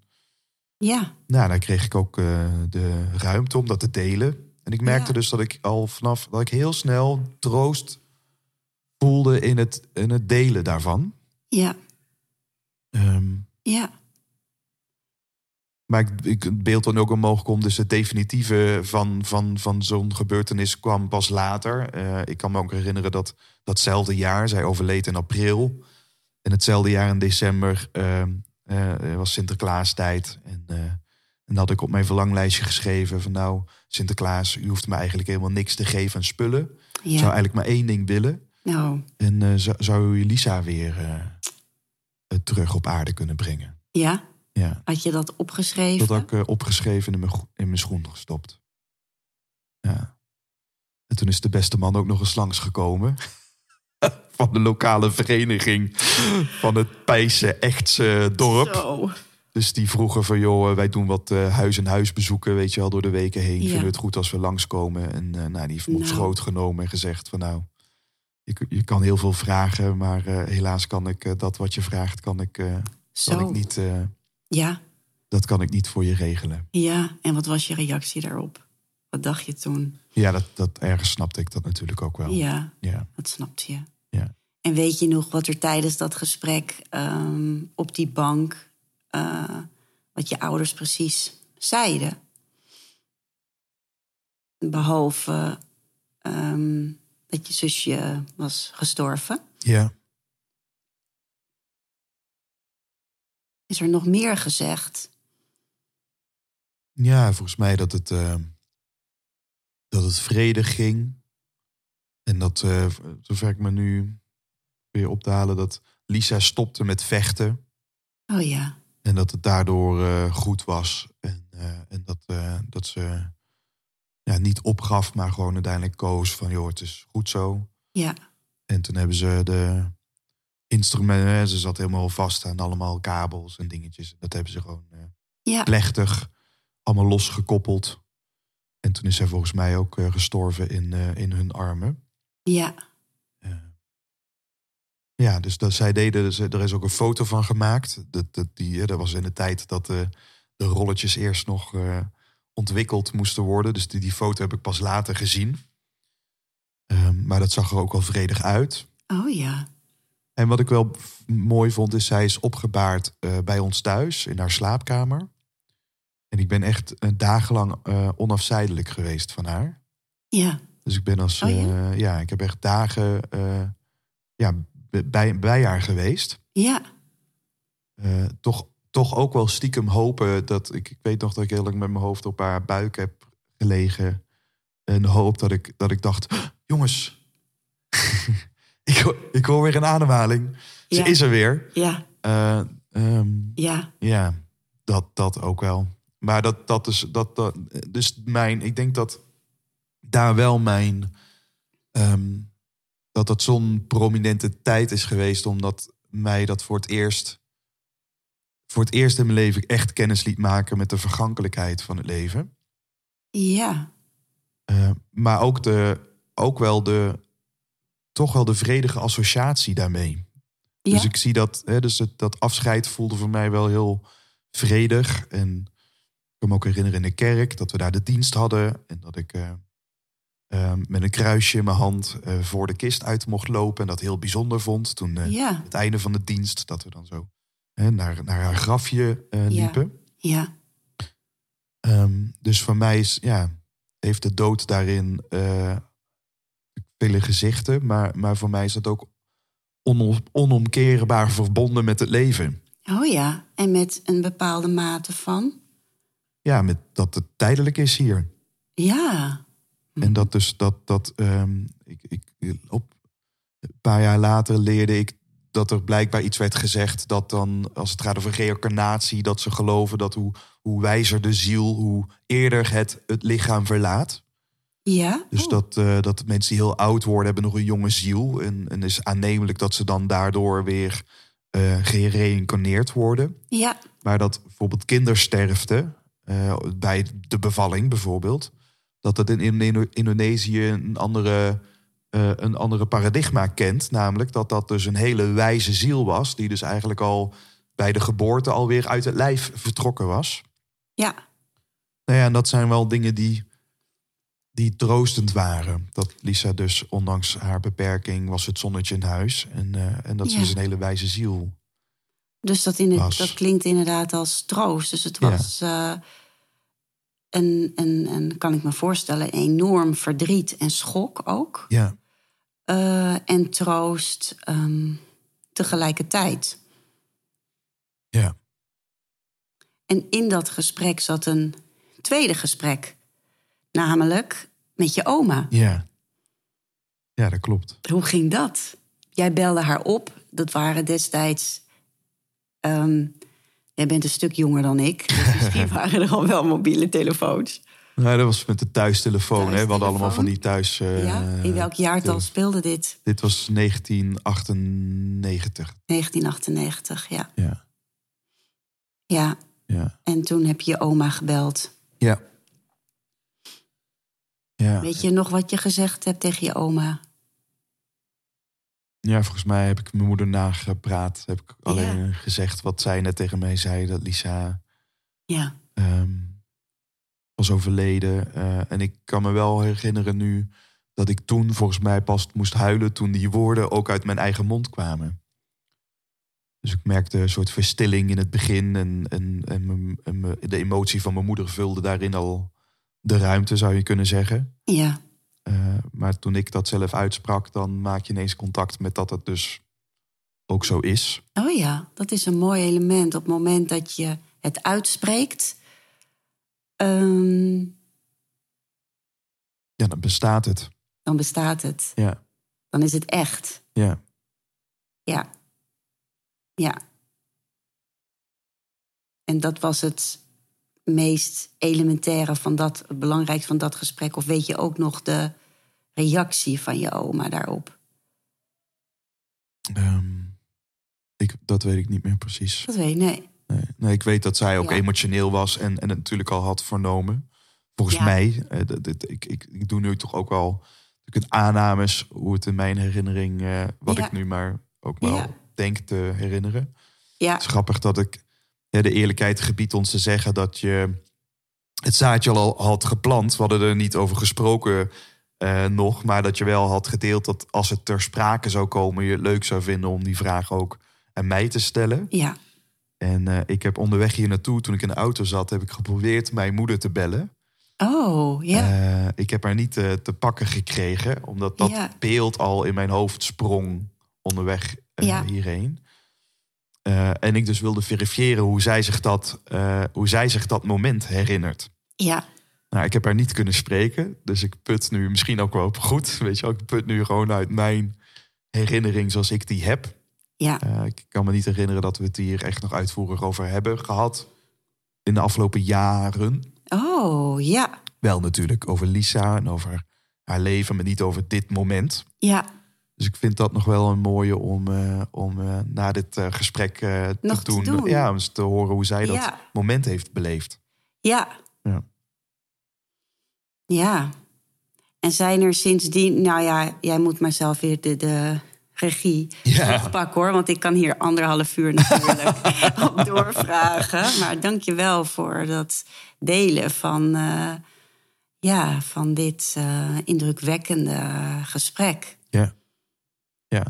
ja. nou, dan kreeg ik ook eh, de ruimte om dat te delen. En ik merkte Ja. dus dat ik al vanaf... dat ik heel snel troost voelde in het, in het delen daarvan. Ja. Ehm, Ja. Maar ik, ik, het beeld dan ook omhoog komt. Dus het definitieve van, van, van zo'n gebeurtenis kwam pas later. Eh, ik kan me ook herinneren dat datzelfde jaar, zij overleed in april. En hetzelfde jaar in december eh, eh, was Sinterklaastijd. En, eh, en dan had ik op mijn verlanglijstje geschreven van nou, Sinterklaas, u hoeft me eigenlijk helemaal niks te geven aan spullen. Ik zou eigenlijk maar één ding willen. Nou, En eh, zou, zou u Lisa weer eh, eh, terug op aarde kunnen brengen. ja. Ja. Had je dat opgeschreven? Dat had ik eh, opgeschreven in mijn, go- in mijn schoen gestopt. Ja. En toen is de beste man ook nog eens langsgekomen. van de lokale vereniging van het Pijse Echtse dorp. Zo. Dus die vroegen van, joh, wij doen wat eh, huis en huis bezoeken, weet je wel, door de weken heen. Ja. Vinden we het goed als we langskomen? En eh, nou, die heeft me op Nou. schoot genomen en gezegd van, nou, je, kan heel veel vragen, maar eh, helaas kan ik eh, dat wat je vraagt, kan ik, eh, kan ik niet, Ja. dat kan ik niet voor je regelen. Ja. En wat was je reactie daarop? Wat dacht je toen? Ja, dat, dat ergens snapte ik dat natuurlijk ook wel. Ja, Ja. dat snapte je. Ja. En weet je nog wat er tijdens dat gesprek ehm, op die bank, wat je ouders precies zeiden? Behalve ehm, dat je zusje was gestorven. ja. Is er nog meer gezegd? Ja, volgens mij dat het, eh, dat het vredig ging. En dat, eh, zover ik me nu weer op te halen, dat Lisa stopte met vechten. Oh ja, En dat het daardoor eh, goed was. En, en dat, dat ze ja, niet opgaf, maar gewoon uiteindelijk koos van... joh, het is goed zo. ja, En toen hebben ze de instrumenten... Ze zat helemaal vast aan allemaal kabels en dingetjes. Dat hebben ze gewoon eh, ja, plechtig allemaal losgekoppeld. En toen is zij volgens mij ook eh, gestorven in, eh, in hun armen. ja, ja, dus dat, zij deden, dus, er is ook een foto van gemaakt. Dat, dat, die, dat was in de tijd dat de rolletjes eerst nog ontwikkeld moesten worden. Dus die, die foto heb ik pas later gezien. Ehm, maar dat zag er ook wel vredig uit. oh ja, En wat ik wel mooi vond, is zij is opgebaard eh, bij ons thuis in haar slaapkamer. En ik ben echt eh, dagenlang eh, onafzijdelijk geweest van haar. ja, Dus ik ben als, Oh, ja? ik heb echt dagen ja, bij, bij haar geweest. ja, toch, toch ook wel stiekem hopen dat ik, ik weet nog dat ik heel lang met mijn hoofd op haar buik heb gelegen. En hoop dat ik, dat ik dacht, "Oh, jongens, ik, hoor- ik hoor weer een ademhaling. Ze is er weer. ja, Eh, ehm, ja, ja, dat, dat ook wel. Maar dat, dat is dat, dat. Dus mijn, ik denk dat daar wel mijn. ehm, dat dat zo'n prominente tijd is geweest, omdat mij dat voor het eerst. Voor het eerst in mijn leven echt kennis liet maken met de vergankelijkheid van het leven. ja, Eh, maar ook, de, ook wel de. Toch wel de vredige associatie daarmee. ja, Dus ik zie dat, hè, dus het, dat afscheid voelde voor mij wel heel vredig. En ik kan me ook herinneren in de kerk dat we daar de dienst hadden. En dat ik eh, eh, met een kruisje in mijn hand voor de kist uit mocht lopen. En dat heel bijzonder vond. Toen ja, het einde van de dienst, dat we dan zo hè, naar, naar haar grafje eh, liepen. ja, Ehm, dus voor mij is, ja, heeft de dood daarin eh, vele gezichten. Maar, maar voor mij is dat ook onom- onomkeerbaar verbonden met het leven. oh ja. En met een bepaalde mate van? Ja, met dat het tijdelijk is hier. Ja, En dat dus dat, dat ehm, ik, ik, op een paar jaar later leerde ik dat er blijkbaar iets werd gezegd dat dan, als het gaat over reïncarnatie, dat ze geloven dat hoe, hoe wijzer de ziel, hoe eerder het het lichaam verlaat. Ja? Dus Oh. dat, eh, dat mensen die heel oud worden, hebben nog een jonge ziel. En, en is aannemelijk dat ze dan daardoor weer eh gereïncarneerd worden. Ja, Maar dat bijvoorbeeld kindersterfte, eh, bij de bevalling bijvoorbeeld, dat het in, in Indo- Indonesië een andere, eh, een andere paradigma kent. Namelijk dat dat dus een hele wijze ziel was, die dus eigenlijk al bij de geboorte alweer uit het lijf vertrokken was. ja, Nou ja, en dat zijn wel dingen die, die troostend waren. Dat Lisa dus, ondanks haar beperking, was het zonnetje in huis. En, eh, en dat ze Ja. dus een hele wijze ziel. dus dat, in het, dat klinkt inderdaad als troost. Dus het Ja. was, eh en, en, en kan ik me voorstellen, enorm verdriet en schok ook. Ja, Eh, en troost ehm, tegelijkertijd. ja, En in dat gesprek zat een tweede gesprek. Namelijk met je oma. ja. Ja, dat klopt. Hoe ging dat? Jij belde haar op. Dat waren destijds. ehm, jij bent een stuk jonger dan ik. Dus misschien waren er al wel mobiele telefoons. Nou, dat was met de thuistelefoon. Hè? We hadden allemaal van die thuis. eh, ja? In welk jaartal speelde dit? Dit was 1998. 1998, ja. Ja, Ja, ja, en toen heb je je oma gebeld. ja. Ja, Weet je nog wat je gezegd hebt tegen je oma? ja, volgens mij heb ik mijn moeder nagepraat. Heb ik alleen gezegd wat zij net tegen mij zei. Dat Lisa Ja, ehm, was overleden. Eh, en ik kan me wel herinneren nu dat ik toen volgens mij pas moest huilen toen die woorden ook uit mijn eigen mond kwamen. Dus ik merkte een soort verstilling in het begin en, en, en, de emotie van mijn moeder vulde daarin al de ruimte, zou je kunnen zeggen. ja, Eh, maar toen ik dat zelf uitsprak, dan maak je ineens contact met dat het dus ook zo is. Oh ja, dat is een mooi element. Op het moment dat je het uitspreekt, ehm, Ja, dan bestaat het. dan bestaat het. Ja, Dan is het echt. ja, Ja. Ja. En dat was het meest elementaire van dat, het belangrijkste van dat gesprek. Of weet je ook nog de reactie van je oma daarop? Ehm, ik, dat weet ik niet meer precies. Dat weet ik, nee. Nee, nee, ik weet dat zij ook Ja. emotioneel was en, en het natuurlijk al had vernomen. Volgens Ja. mij, eh, ik, ik, ik doe nu toch ook wel natuurlijk een aannames hoe het in mijn herinnering, eh, wat Ja. ik nu maar ook wel denk te herinneren. Ja, Het is grappig dat ik ja, de eerlijkheid gebiedt ons te zeggen dat je het zaadje al had geplant. We hadden er niet over gesproken eh, nog, maar dat je wel had gedeeld dat als het ter sprake zou komen, je het leuk zou vinden om die vraag ook aan mij te stellen. ja, En eh, ik heb onderweg hier naartoe, toen ik in de auto zat, heb ik geprobeerd mijn moeder te bellen. Oh, ja. Eh, ik heb haar niet eh, te pakken gekregen, omdat dat beeld al in mijn hoofd sprong onderweg hierheen. En ik dus wilde verifiëren hoe zij, zich dat, hoe zij zich dat moment herinnert. ja, Nou, ik heb haar niet kunnen spreken, dus ik put nu misschien ook wel goed. Weet je wel, ik put nu gewoon uit mijn herinnering zoals ik die heb. Ja. Eh, ik kan me niet herinneren dat we het hier echt nog uitvoerig over hebben gehad. In de afgelopen jaren. Oh, ja, Wel natuurlijk over Lisa en over haar leven, maar niet over dit moment. ja. Dus ik vind dat nog wel een mooie om, eh, om eh, na dit gesprek te, te doen. doen. Ja, om eens te horen hoe zij dat Ja. moment heeft beleefd. Ja. Ja. Ja. En zijn er sindsdien... Nou ja, jij moet maar zelf weer de, de regie Ja. pakken hoor. Want ik kan hier anderhalf uur natuurlijk op doorvragen. Maar dank je wel voor dat delen van... eh, ja, van dit eh, indrukwekkende gesprek. Ja. Ja.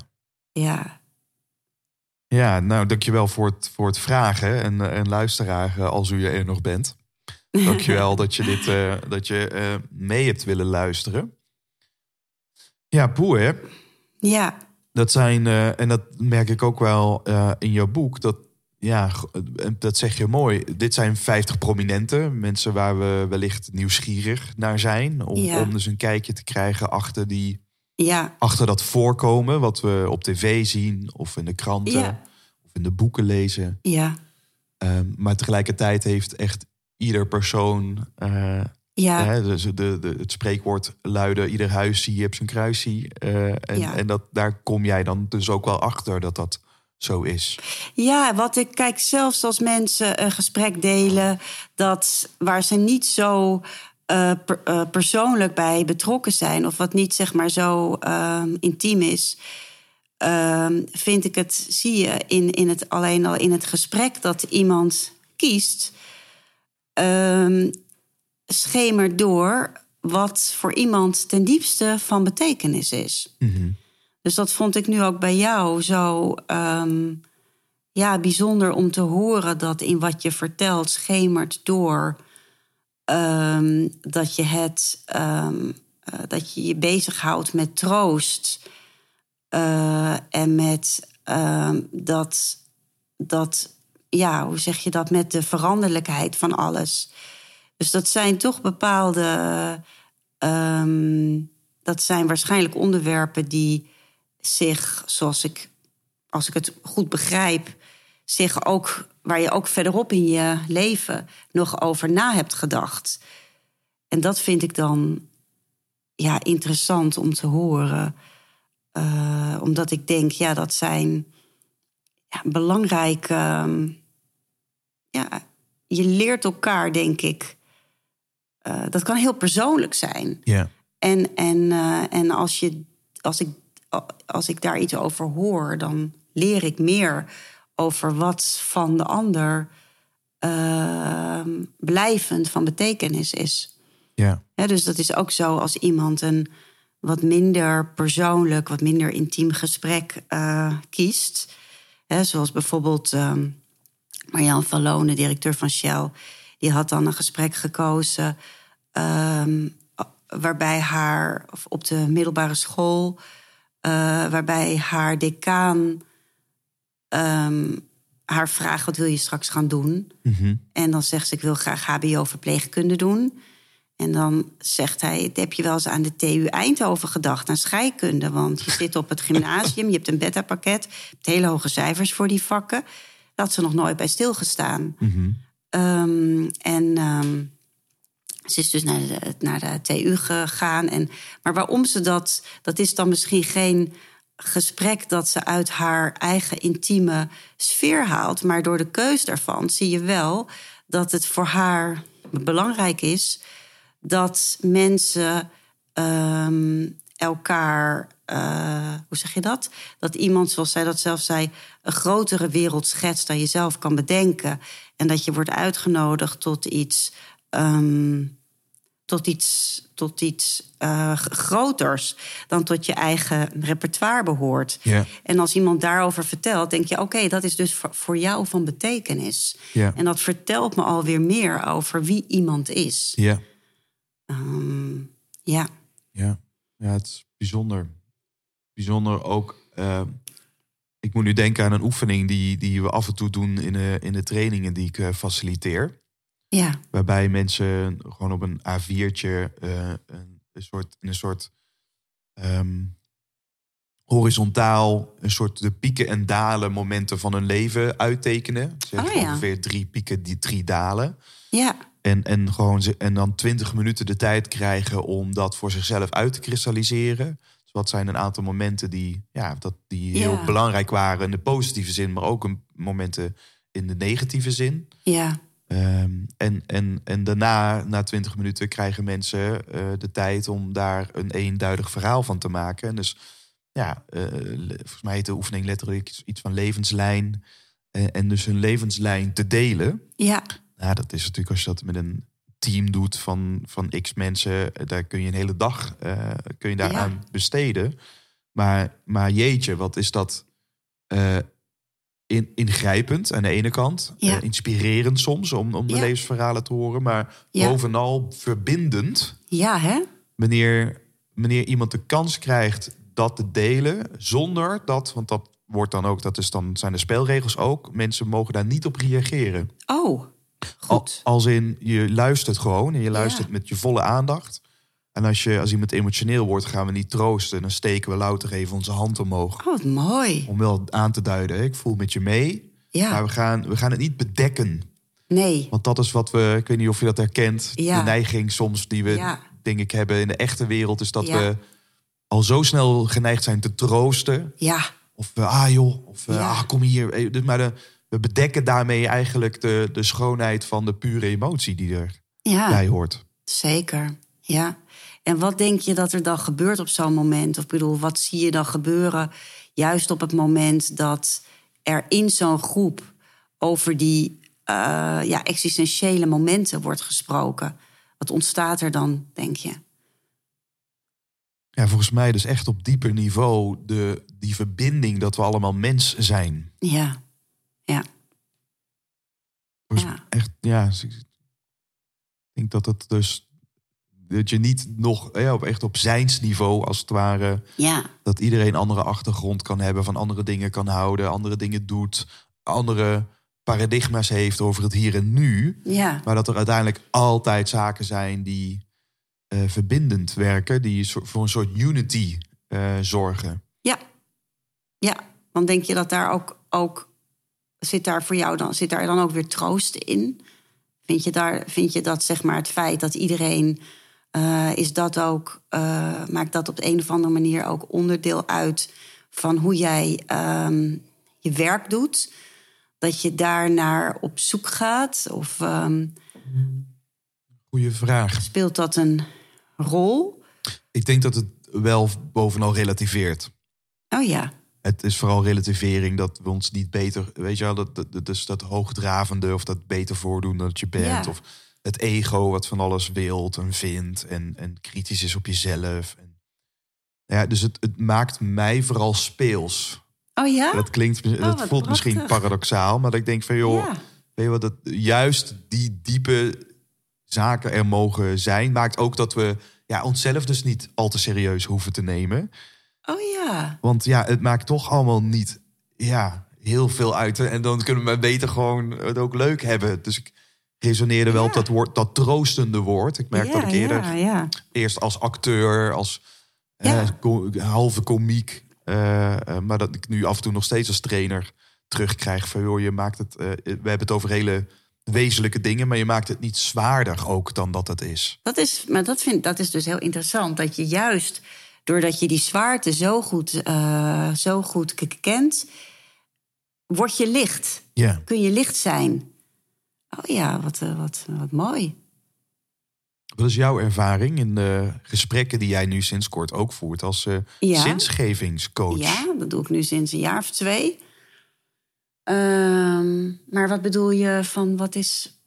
Ja, Ja, nou, dankjewel voor het, voor het vragen. En, en luisteraar, eh, als u er nog bent. Dankjewel dat je dit dat je, mee hebt willen luisteren. Ja, boer, ja, dat zijn, eh, en dat merk ik ook wel eh, in jouw boek, dat ja, dat zeg je mooi. Dit zijn 50 prominenten. Mensen waar we wellicht nieuwsgierig naar zijn. Om, Ja. om dus een kijkje te krijgen achter, die, Ja, achter dat voorkomen. Wat we op tv zien of in de kranten Ja. of in de boeken lezen. ja, Ehm, maar tegelijkertijd heeft echt ieder persoon... eh, ja. hè, dus de, de, het spreekwoord luidde... ieder huis zie je op zijn kruisie. Eh, en Ja. en dat, daar kom jij dan dus ook wel achter dat dat zo is. Ja, wat ik kijk, zelfs als mensen een gesprek delen dat waar ze niet zo eh, per- eh, persoonlijk bij betrokken zijn, of wat niet zeg maar zo intiem is, ehm, vind ik het, zie je in, in het, alleen al in het gesprek dat iemand kiest, ehm schemert door wat voor iemand ten diepste van betekenis is. Dus dat vond ik nu ook bij jou zo ehm, ja, bijzonder om te horen dat in wat je vertelt schemert door ehm, dat je het ehm, eh, dat je je bezighoudt met troost eh, en met dat dat ja, hoe zeg je dat met de veranderlijkheid van alles. Dus dat zijn toch bepaalde ehm, dat zijn waarschijnlijk onderwerpen die zich, zoals ik, als ik het goed begrijp, zich ook, waar je ook verderop in je leven nog over na hebt gedacht. En dat vind ik dan ja, interessant om te horen. Eh, omdat ik denk, ja, dat zijn ja, belangrijke. ehm, ja, je leert elkaar, denk ik. Eh, dat kan heel persoonlijk zijn. Ja. En, en, eh, en als, je, als, ik, als ik daar iets over hoor, dan leer ik meer over wat van de ander ehm, blijvend van betekenis is. Ja. Dus dat is ook zo als iemand een wat minder persoonlijk, wat minder intiem gesprek eh, kiest. Hè, zoals bijvoorbeeld ehm Marjan van Lonen, directeur van Shell. Die had dan een gesprek gekozen ehm, waarbij haar, of op de middelbare school, eh, waarbij haar decaan ehm, haar vraagt: wat wil je straks gaan doen? En dan zegt ze: ik wil graag HBO-verpleegkunde doen. En dan zegt hij: heb je wel eens aan de TU Eindhoven gedacht, aan scheikunde? Want je zit op het gymnasium, je hebt een beta-pakket, je hebt hele hoge cijfers voor die vakken. Had ze nog nooit bij stilgestaan. Ehm, en ze is dus naar de, naar de TU gegaan. En, maar waarom ze dat, dat is dan misschien geen gesprek dat ze uit haar eigen intieme sfeer haalt. Maar door de keus daarvan zie je wel dat het voor haar belangrijk is dat mensen ehm, elkaar, eh, hoe zeg je dat? Dat iemand, zoals zij dat zelf zei, een grotere wereld schetst dan je zelf kan bedenken. En dat je wordt uitgenodigd tot iets. ehm, tot iets, tot iets eh, groters dan tot je eigen repertoire behoort. En als iemand daarover vertelt, denk je: oké, dat is dus voor, voor jou van betekenis. En dat vertelt me alweer meer over wie iemand is. Ja. Ehm, ja, Ja, ja het is bijzonder. Bijzonder ook. eh, ik moet nu denken aan een oefening die, die we af en toe doen in de, in de trainingen die ik eh, faciliteer. Ja, Waarbij mensen gewoon op een A4'tje eh, een, een soort, een soort ehm, horizontaal, een soort de pieken en dalen momenten van hun leven uittekenen. Zeg Oh ja. ongeveer drie pieken, die drie dalen. ja, En, en, gewoon ze, en dan twintig minuten de tijd krijgen om dat voor zichzelf uit te kristalliseren. Dus wat zijn een aantal momenten die, ja, dat, die heel Ja. belangrijk waren in de positieve zin, maar ook een, momenten in de negatieve zin. ja, Ehm, en, en, en daarna, na twintig minuten, krijgen mensen eh, de tijd om daar een eenduidig verhaal van te maken. En dus ja, eh, volgens mij heet de oefening letterlijk iets, iets van levenslijn. Eh, en dus hun levenslijn te delen. ja, Nou, dat is natuurlijk als je dat met een team doet van, van x mensen, daar kun je een hele dag kun je daar Ja. aan besteden. Maar, maar jeetje, wat is dat in, ingrijpend aan de ene kant. Ja. eh, inspirerend soms om, om de Ja. levensverhalen te horen. Maar Ja. bovenal verbindend ja, hè? wanneer, wanneer iemand de kans krijgt dat te delen, zonder dat, want dat wordt dan ook, dat is dan, zijn de spelregels ook. Mensen mogen daar niet op reageren. Oh, Al- goed. als in, je luistert gewoon en je luistert met je volle aandacht. En als, je, als iemand emotioneel wordt, gaan we niet troosten. Dan steken we louter even onze hand omhoog. Oh, wat mooi. Om wel aan te duiden, ik voel met je mee. Ja. Maar we gaan, we gaan het niet bedekken. Nee. Want dat is wat we, ik weet niet of je dat herkent. Ja. De neiging soms die we, Ja. denk ik, hebben in de echte wereld. Is dat Ja. we al zo snel geneigd zijn te troosten. Ja. Of we, ah joh, of eh, Ja. ah, kom hier. Eh, Dus maar de, we bedekken daarmee eigenlijk de, de schoonheid van de pure emotie die erbij Ja, hoort. zeker. Ja. En wat denk je dat er dan gebeurt op zo'n moment? Of bedoel, wat zie je dan gebeuren juist op het moment dat er in zo'n groep over die eh, ja, existentiële momenten wordt gesproken? Wat ontstaat er dan, denk je? Ja, volgens mij dus echt op dieper niveau de, die verbinding dat we allemaal mens zijn. Ja, ja, Volgens Ja. Echt, ja. Ik denk dat het dus dat je niet nog ja, op echt op zijnsniveau als het ware ja, dat iedereen andere achtergrond kan hebben, van andere dingen kan houden, andere dingen doet, andere paradigma's heeft over het hier en nu. ja, Maar dat er uiteindelijk altijd zaken zijn die eh, verbindend werken, die voor een soort unity eh, zorgen. ja. Ja, want denk je dat daar ook, ook zit daar voor jou dan, zit daar dan ook weer troost in? Vind je, daar, vind je dat zeg maar het feit dat iedereen eh, is dat ook, eh, maakt dat op de een of andere manier ook onderdeel uit van hoe jij ehm, je werk doet? Dat je daar naar op zoek gaat? Of ehm, Goeie vraag. speelt dat een rol? Ik denk dat het wel bovenal relativeert. Oh ja, Het is vooral relativering dat we ons niet beter, weet je wel, dat, dat, dus dat hoogdravende of dat beter voordoen dan dat je bent. Ja. Of het ego wat van alles wilt en vindt en, en kritisch is op jezelf. En, ja, dus het, het maakt mij vooral speels. oh ja? Dat klinkt, dat wat voelt misschien paradoxaal, maar dat ik denk van joh, Ja. weet je wat, dat, juist die diepe zaken er mogen zijn, maakt ook dat we ja, onszelf dus niet al te serieus hoeven te nemen. Oh ja. Want ja, het maakt toch allemaal niet ja, heel veel uit. En dan kunnen we beter gewoon het ook leuk hebben. Dus ik resoneerde wel op dat woord, dat troostende woord. Ik merk dat ik eerder Ja, ja. eerst als acteur, als eh, halve komiek. eh, eh, maar dat ik nu af en toe nog steeds als trainer terugkrijg van joh, je maakt het. we hebben het over hele wezenlijke dingen, maar je maakt het niet zwaarder ook dan dat het is. Dat is, maar dat, vind, dat is dus heel interessant. Dat je juist, doordat je die zwaarte zo goed, zo goed kent, word je licht. Kun je licht zijn. Oh ja, wat, eh, wat, wat mooi. Wat is jouw ervaring in de gesprekken die jij nu sinds kort ook voert als eh Ja. zinsgevingscoach? Ja, dat doe ik nu sinds een jaar of twee. Ehm, maar wat bedoel je van wat is.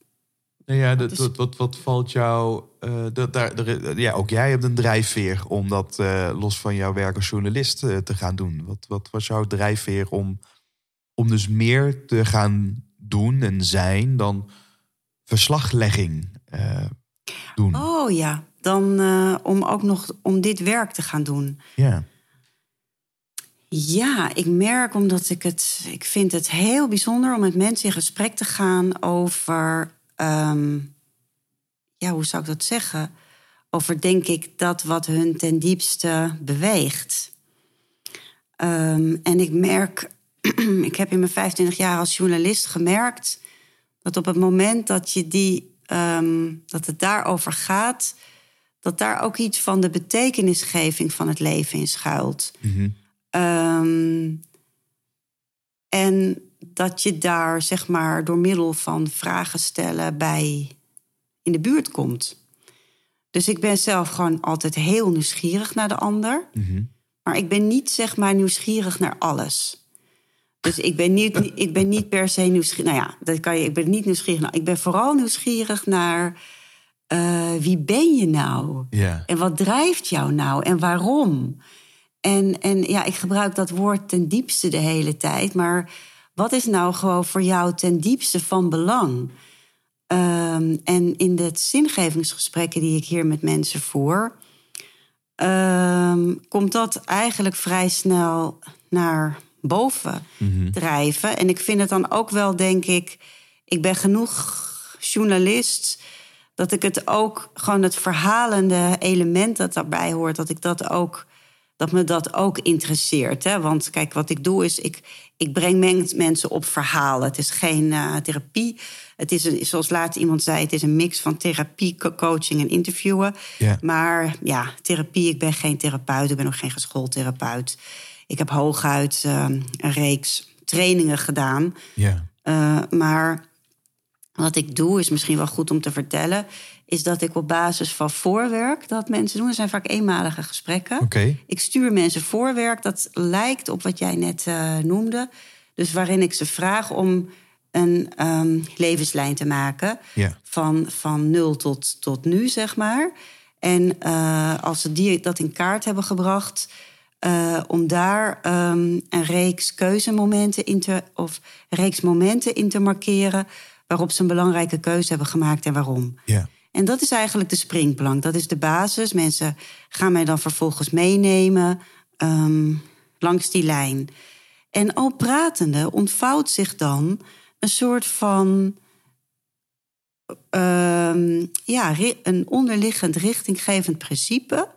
Nou ja, is- wat, wat, wat valt jou... eh, dat, daar, ja, ook jij hebt een drijfveer om dat los van jouw werk als journalist te gaan doen. Wat, wat was jouw drijfveer om, om dus meer te gaan doen en zijn dan verslaglegging eh, doen? Oh ja, dan eh, om ook nog om dit werk te gaan doen. Ja. Ja, ik merk omdat ik het. Ik vind het heel bijzonder om met mensen in gesprek te gaan over. ehm, ja, hoe zou ik dat zeggen? Over denk ik dat wat hun ten diepste beweegt. Ehm, en ik merk. ik heb in mijn 25 jaar als journalist gemerkt. dat op het moment dat je die. ehm, dat het daarover gaat. dat daar ook iets van de betekenisgeving van het leven in schuilt. Mhm. Ehm, en dat je daar, zeg maar, door middel van vragen stellen bij in de buurt komt. Dus ik ben zelf gewoon altijd heel nieuwsgierig naar de ander. Mhm. Maar ik ben niet, zeg maar, nieuwsgierig naar alles. Dus ik ben niet, ik ben niet per se nieuwsgierig. Nou ja, dat kan je, ik ben niet nieuwsgierig. ik ben vooral nieuwsgierig naar eh, wie ben je nou? Ja. En wat drijft jou nou en waarom? En, en ja, ik gebruik dat woord ten diepste de hele tijd. Maar wat is nou gewoon voor jou ten diepste van belang? Ehm, en in de zingevingsgesprekken die ik hier met mensen voer, ehm, komt dat eigenlijk vrij snel naar boven drijven. En ik vind het dan ook wel, denk ik, ik ben genoeg journalist dat ik het ook gewoon het verhalende element dat daarbij hoort, dat ik dat ook dat me dat ook interesseert. Hè? Want kijk, wat ik doe is, ik, ik breng men- mensen op verhalen. Het is geen eh, therapie. Het is, een, zoals laat iemand zei, het is een mix van therapie, co- coaching en interviewen. Maar ja, therapie, ik ben geen therapeut. Ik ben ook geen geschoold therapeut. Ik heb hooguit eh, een reeks trainingen gedaan. Ja. Eh, maar wat ik doe, is misschien wel goed om te vertellen, is dat ik op basis van voorwerk dat mensen doen. Er zijn vaak eenmalige gesprekken. Oké. Ik stuur mensen voorwerk dat lijkt op wat jij net eh, noemde. Dus waarin ik ze vraag om een ehm, levenslijn te maken. Van, van nul tot, tot nu, zeg maar. En eh, als ze die, dat in kaart hebben gebracht, eh, om daar ehm, een reeks keuzemomenten in te, of een reeks momenten in te markeren. waarop ze een belangrijke keuze hebben gemaakt en waarom. Ja. En dat is eigenlijk de springplank. Dat is de basis. Mensen gaan mij dan vervolgens meenemen ehm, langs die lijn. En al pratende ontvouwt zich dan een soort van. ehm, ja, een onderliggend richtinggevend principe.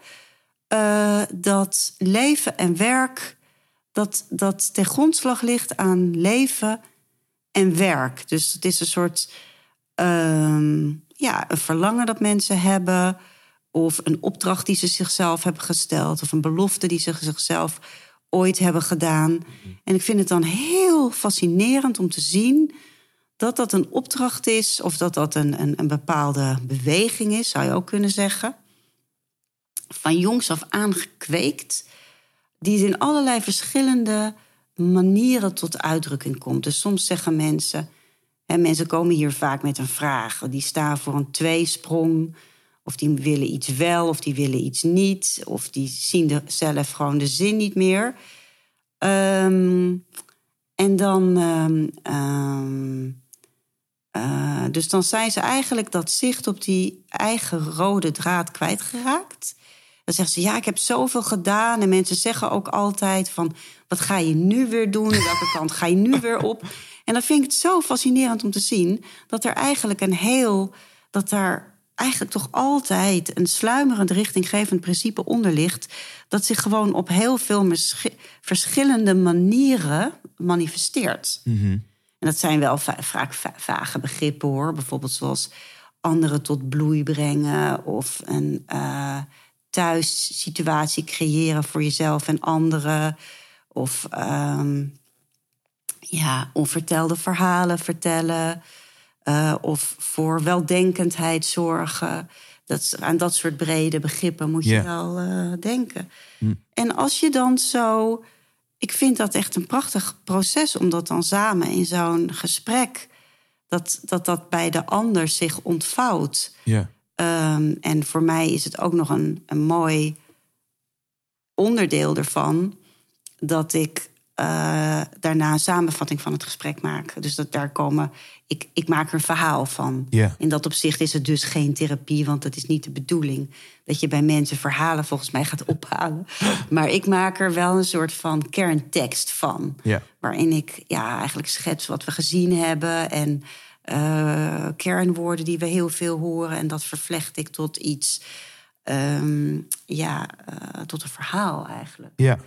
Eh, dat leven en werk. Dat, dat ten grondslag ligt aan leven en werk. Dus het is een soort ehm, ja, een verlangen dat mensen hebben. Of een opdracht die ze zichzelf hebben gesteld. Of een belofte die ze zichzelf ooit hebben gedaan. En ik vind het dan heel fascinerend om te zien dat dat een opdracht is. Of dat dat een, een, een bepaalde beweging is, zou je ook kunnen zeggen. Van jongs af aan gekweekt. Die in allerlei verschillende manieren tot uitdrukking komt. Dus soms zeggen mensen... En mensen komen hier vaak met een vraag. Die staan voor een tweesprong. Of die willen iets wel, of die willen iets niet. Of die zien de, zelf gewoon de zin niet meer. Ehm, en dan. ehm, ehm, eh, dus dan zijn ze eigenlijk dat zicht op die eigen rode draad kwijtgeraakt. Dan zeggen ze, ja, ik heb zoveel gedaan. En mensen zeggen ook altijd van, wat ga je nu weer doen? Welke kant ga je nu weer op? En dan vind ik het zo fascinerend om te zien... dat er eigenlijk een heel... dat daar eigenlijk toch altijd een sluimerend richtinggevend principe onder ligt... dat zich gewoon op heel veel verschillende manieren manifesteert. En dat zijn wel va- vaak va- vage begrippen hoor. Bijvoorbeeld zoals anderen tot bloei brengen of een eh thuissituatie creëren voor jezelf en anderen. Of ehm, ja, onvertelde verhalen vertellen. eh, of voor weldenkendheid zorgen. Dat, aan dat soort brede begrippen moet je wel eh, denken. En als je dan zo. Ik vind dat echt een prachtig proces om dat dan samen in zo'n gesprek. Dat, dat dat bij de ander zich ontvouwt. Ja. Ehm, en voor mij is het ook nog een, een mooi onderdeel ervan dat ik eh, daarna een samenvatting van het gesprek maak. Dus dat daar komen. Ik, ik maak er een verhaal van. In dat opzicht is het dus geen therapie, want dat is niet de bedoeling. Dat je bij mensen verhalen volgens mij gaat ophalen. Maar ik maak er wel een soort van kerntekst van. Waarin ik ja, eigenlijk schets wat we gezien hebben. En eh, kernwoorden die we heel veel horen. En dat vervlecht ik tot iets. ehm, ja, eh, tot een verhaal eigenlijk. Ja.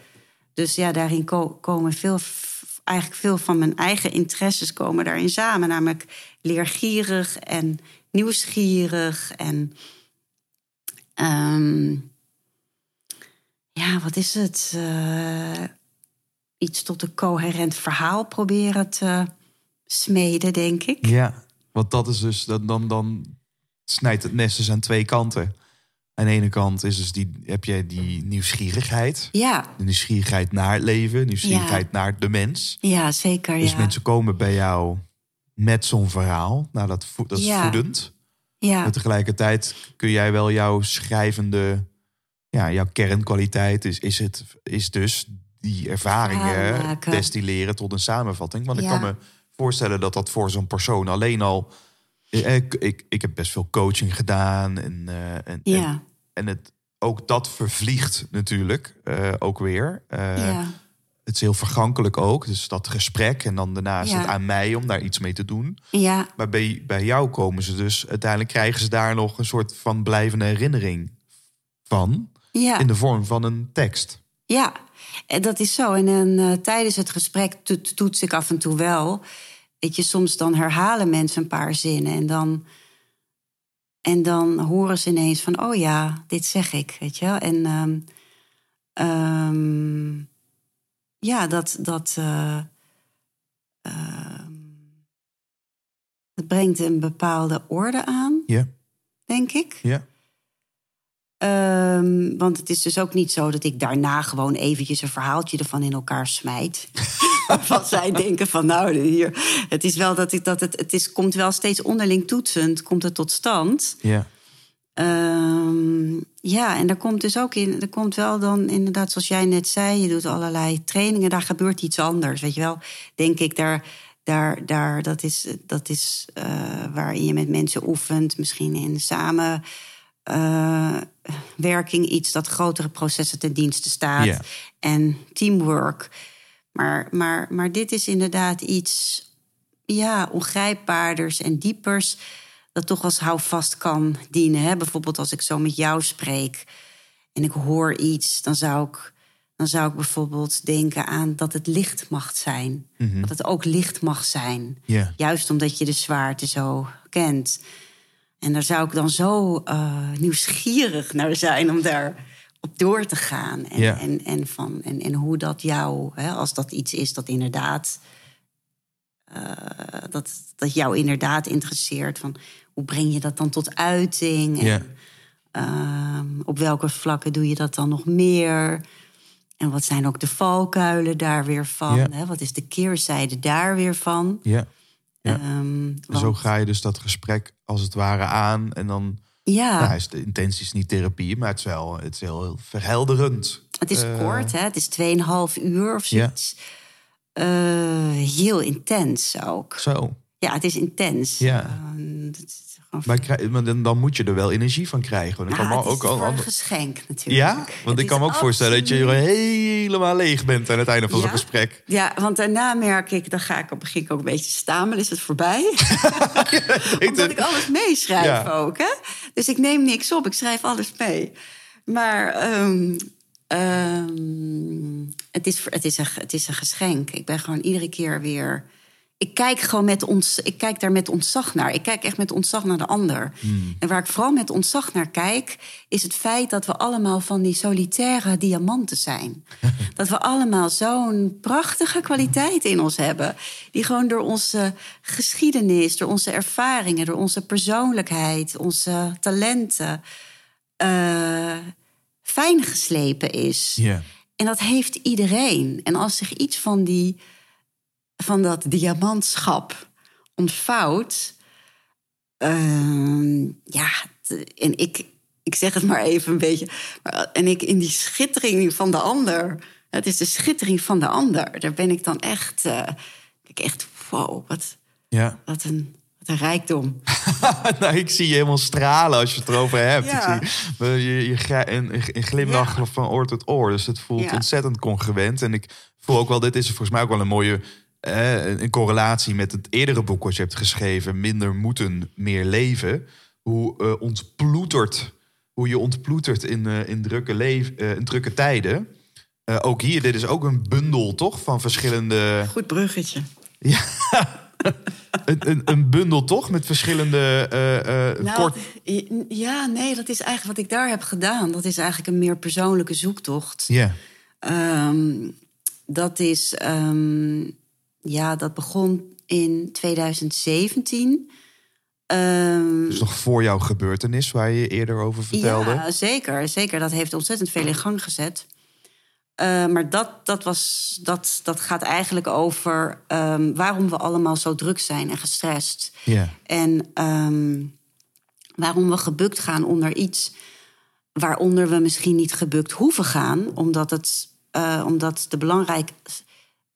Dus ja, daarin ko- komen veel, eigenlijk veel van mijn eigen interesses komen daarin samen. Namelijk leergierig en nieuwsgierig en ehm, ja, wat is het? Eh, iets tot een coherent verhaal proberen te smeden, denk ik. Ja, want dat is dus, dan, dan, dan snijdt het mes dus aan twee kanten. Aan de ene kant is dus die, heb je die nieuwsgierigheid. Ja, De nieuwsgierigheid naar het leven, nieuwsgierigheid naar de mens. ja zeker. Dus ja. mensen komen bij jou met zo'n verhaal. Nou, dat, vo- dat is Ja. voedend. ja. Maar tegelijkertijd kun jij wel jouw schrijvende, ja, jouw kernkwaliteit is, is, het, is dus die ervaringen destilleren tot een samenvatting. Want ik kan me voorstellen dat dat voor zo'n persoon alleen al. eh, Ik, ik, ik heb best veel coaching gedaan en, eh, en, Ja. en, en het, ook dat vervliegt natuurlijk eh, ook weer. Eh, ja. het is heel vergankelijk ook. Dus dat gesprek en dan daarna is Ja. het aan mij om daar iets mee te doen. Ja, Maar bij, bij jou komen ze dus, uiteindelijk krijgen ze daar nog een soort van blijvende herinnering van. ja. In de vorm van een tekst. Ja, en dat is zo. En, eh, tijdens het gesprek toet- toets ik af en toe wel. Weet je, soms dan herhalen mensen een paar zinnen en dan, en dan horen ze ineens van, oh ja, dit zeg ik, weet je. wel. En ehm, ehm, ja, dat dat, eh, ehm, dat brengt een bepaalde orde aan, Ja, denk ik. ja. Ehm, want het is dus ook niet zo dat ik daarna gewoon eventjes een verhaaltje ervan in elkaar smijt. Waarvan zij denken van nou, hier. Het is wel dat ik dat het, het is, komt wel steeds onderling toetsend, komt het tot stand. ja. Ehm, ja, en daar komt dus ook in, er komt wel dan inderdaad, zoals jij net zei, je doet allerlei trainingen, daar gebeurt iets anders. Weet je wel, denk ik, daar, daar, daar, dat is, dat is eh, waarin je met mensen oefent, misschien in samen. Eh, werking iets dat grotere processen ten dienste staat. En teamwork. Maar, maar, maar dit is inderdaad iets ja, ongrijpbaarders en diepers dat toch als houvast kan dienen. Hè? Bijvoorbeeld als ik zo met jou spreek en ik hoor iets, dan zou ik, dan zou ik bijvoorbeeld denken aan dat het licht mag zijn. Dat het ook licht mag zijn. Juist omdat je de zwaarte zo kent. En daar zou ik dan zo eh, nieuwsgierig naar zijn om daar op door te gaan. En, Ja. en, en, van, en, en hoe dat jou, hè, als dat iets is dat inderdaad eh, dat, dat jou inderdaad interesseert. Van hoe breng je dat dan tot uiting? En, Ja. ehm, op welke vlakken doe je dat dan nog meer? En wat zijn ook de valkuilen daar weer van? Ja. Hè? Wat is de keerzijde daar weer van? ja. Ja. Ehm, want- zo ga je dus dat gesprek als het ware aan. En dan ja, nou, is de intentie is niet therapie, maar het is wel het is heel, heel verhelderend. het is eh, kort, hè? het is 2,5 uur of Ja. zoiets. Eh, heel intens ook. Zo. Ja, het is intens. Ja. Ehm, het is gewoon Maar, dan, dan moet je er wel energie van krijgen. Nou, kan het is ook al een geschenk natuurlijk. Ja, want Het ik kan me ook voorstellen dat je helemaal leeg bent aan het einde van zo'n Ja? gesprek. Ja, want daarna merk ik, dan ga ik, op- begin ook een beetje stamelen. Is het voorbij? Omdat ik alles meeschrijf ook. Hè? Dus ik neem niks op, ik schrijf alles mee. Maar ehm, ehm, het, is, het, is een, het is een geschenk. Ik ben gewoon iedere keer weer... Ik kijk, gewoon met ons, ik kijk daar met ontzag naar. Ik kijk echt met ontzag naar de ander. En waar ik vooral met ontzag naar kijk... is het feit dat we allemaal van die solitaire diamanten zijn. dat we allemaal zo'n prachtige kwaliteit in ons hebben... die gewoon door onze geschiedenis, door onze ervaringen... door onze persoonlijkheid, onze talenten... eh, fijn geslepen is. En dat heeft iedereen. En als zich iets van, die, van dat diamantschap ontvouwt. ehm, ja, en ik, ik zeg het maar even een beetje. En ik in die schittering van de ander. Het is de schittering van de ander. Daar ben ik dan echt. eh, kijk, echt, wow, wat, Ja. wat, een, wat een rijkdom. nou, ik zie je helemaal stralen als je het erover hebt. Ja. Ik zie je, je grij- een, een glimlach Ja. van oor tot oor. Dus het voelt Ja. ontzettend congruent. En ik voel ook wel, dit is volgens mij ook wel een mooie eh, een een correlatie met het eerdere boek wat je hebt geschreven. Minder moeten, meer leven. Hoe eh, ontploeterd, hoe je ontploetert in, eh, in, drukke leef, eh, in drukke tijden. Ook hier, dit is ook een bundel, toch? Van verschillende... Goed bruggetje. Een, een, een bundel, toch? Met verschillende Nou, kort... Ja, nee, dat is eigenlijk wat ik daar heb gedaan. Dat is eigenlijk een meer persoonlijke zoektocht. Ja. Ehm, dat is, ehm, ja, dat begon in 2017. Ehm, Dus nog voor jouw gebeurtenis waar je eerder over vertelde. ja, zeker, zeker. Dat heeft ontzettend veel in gang gezet. Eh, maar dat, dat, was, dat, dat gaat eigenlijk over ehm, waarom we allemaal zo druk zijn en gestrest. Ja. En ehm, waarom we gebukt gaan onder iets waaronder we misschien niet gebukt hoeven gaan, omdat, het, eh, omdat de belangrijk,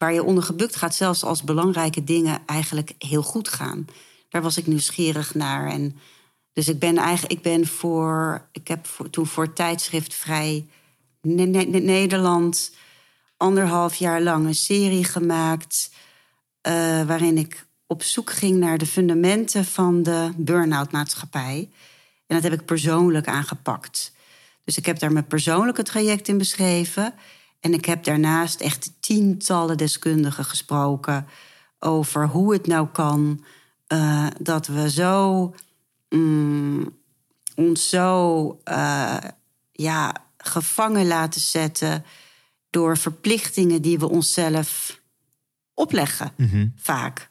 waar je onder gebukt gaat, zelfs als belangrijke dingen eigenlijk heel goed gaan. Daar was ik nieuwsgierig naar. En dus ik ben eigenlijk, ik ben voor, ik heb toen voor tijdschrift Vrij Ne- Ne- Ne- Nederland anderhalf jaar lang een serie gemaakt. eh, waarin ik op zoek ging naar de fundamenten van de burn-out maatschappij. En dat heb ik persoonlijk aangepakt. Dus ik heb daar mijn persoonlijke traject in beschreven. En ik heb daarnaast echt tientallen deskundigen gesproken over hoe het nou kan eh, dat we zo mm, ons zo eh, ja, gevangen laten zetten door verplichtingen die we onszelf opleggen, vaak.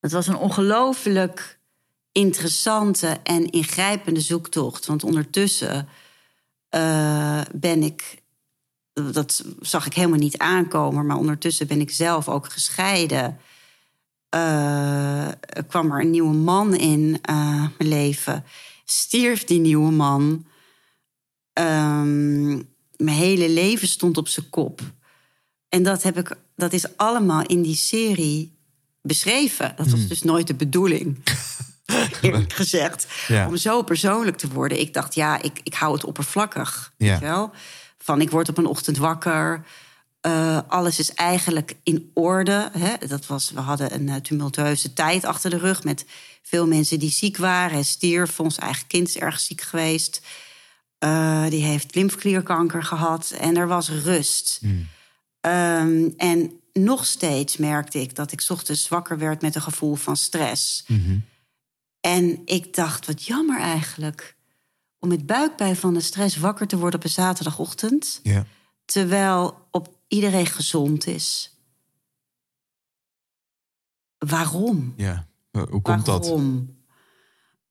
Het was een ongelooflijk interessante en ingrijpende zoektocht. Want ondertussen eh, ben ik, dat zag ik helemaal niet aankomen, maar ondertussen ben ik zelf ook gescheiden. Er kwam er een nieuwe man in eh, mijn leven. Stierf die nieuwe man. Ehm, mijn hele leven stond op zijn kop. En dat, heb ik, dat is allemaal in die serie beschreven. Dat was dus nooit de bedoeling. Eerlijk gezegd. Ja. Om zo persoonlijk te worden. Ik dacht, ja, ik, ik hou het oppervlakkig. Ja. Weet je wel? Van ik word op een ochtend wakker. Eh, alles is eigenlijk in orde. Hè? Dat was, we hadden een eh, tumultueuze tijd achter de rug met veel mensen die ziek waren. Hij stierf, ons eigen kind is erg ziek geweest. Eh, die heeft lymfklierkanker gehad en er was rust. Ehm, en nog steeds merkte ik dat ik 's ochtends wakker werd met een gevoel van stress. En ik dacht, wat jammer eigenlijk. Om met buikpijn van de stress wakker te worden op een zaterdagochtend. Ja. Terwijl op iedereen gezond is. Waarom? ja. Hoe komt dat? Waarom?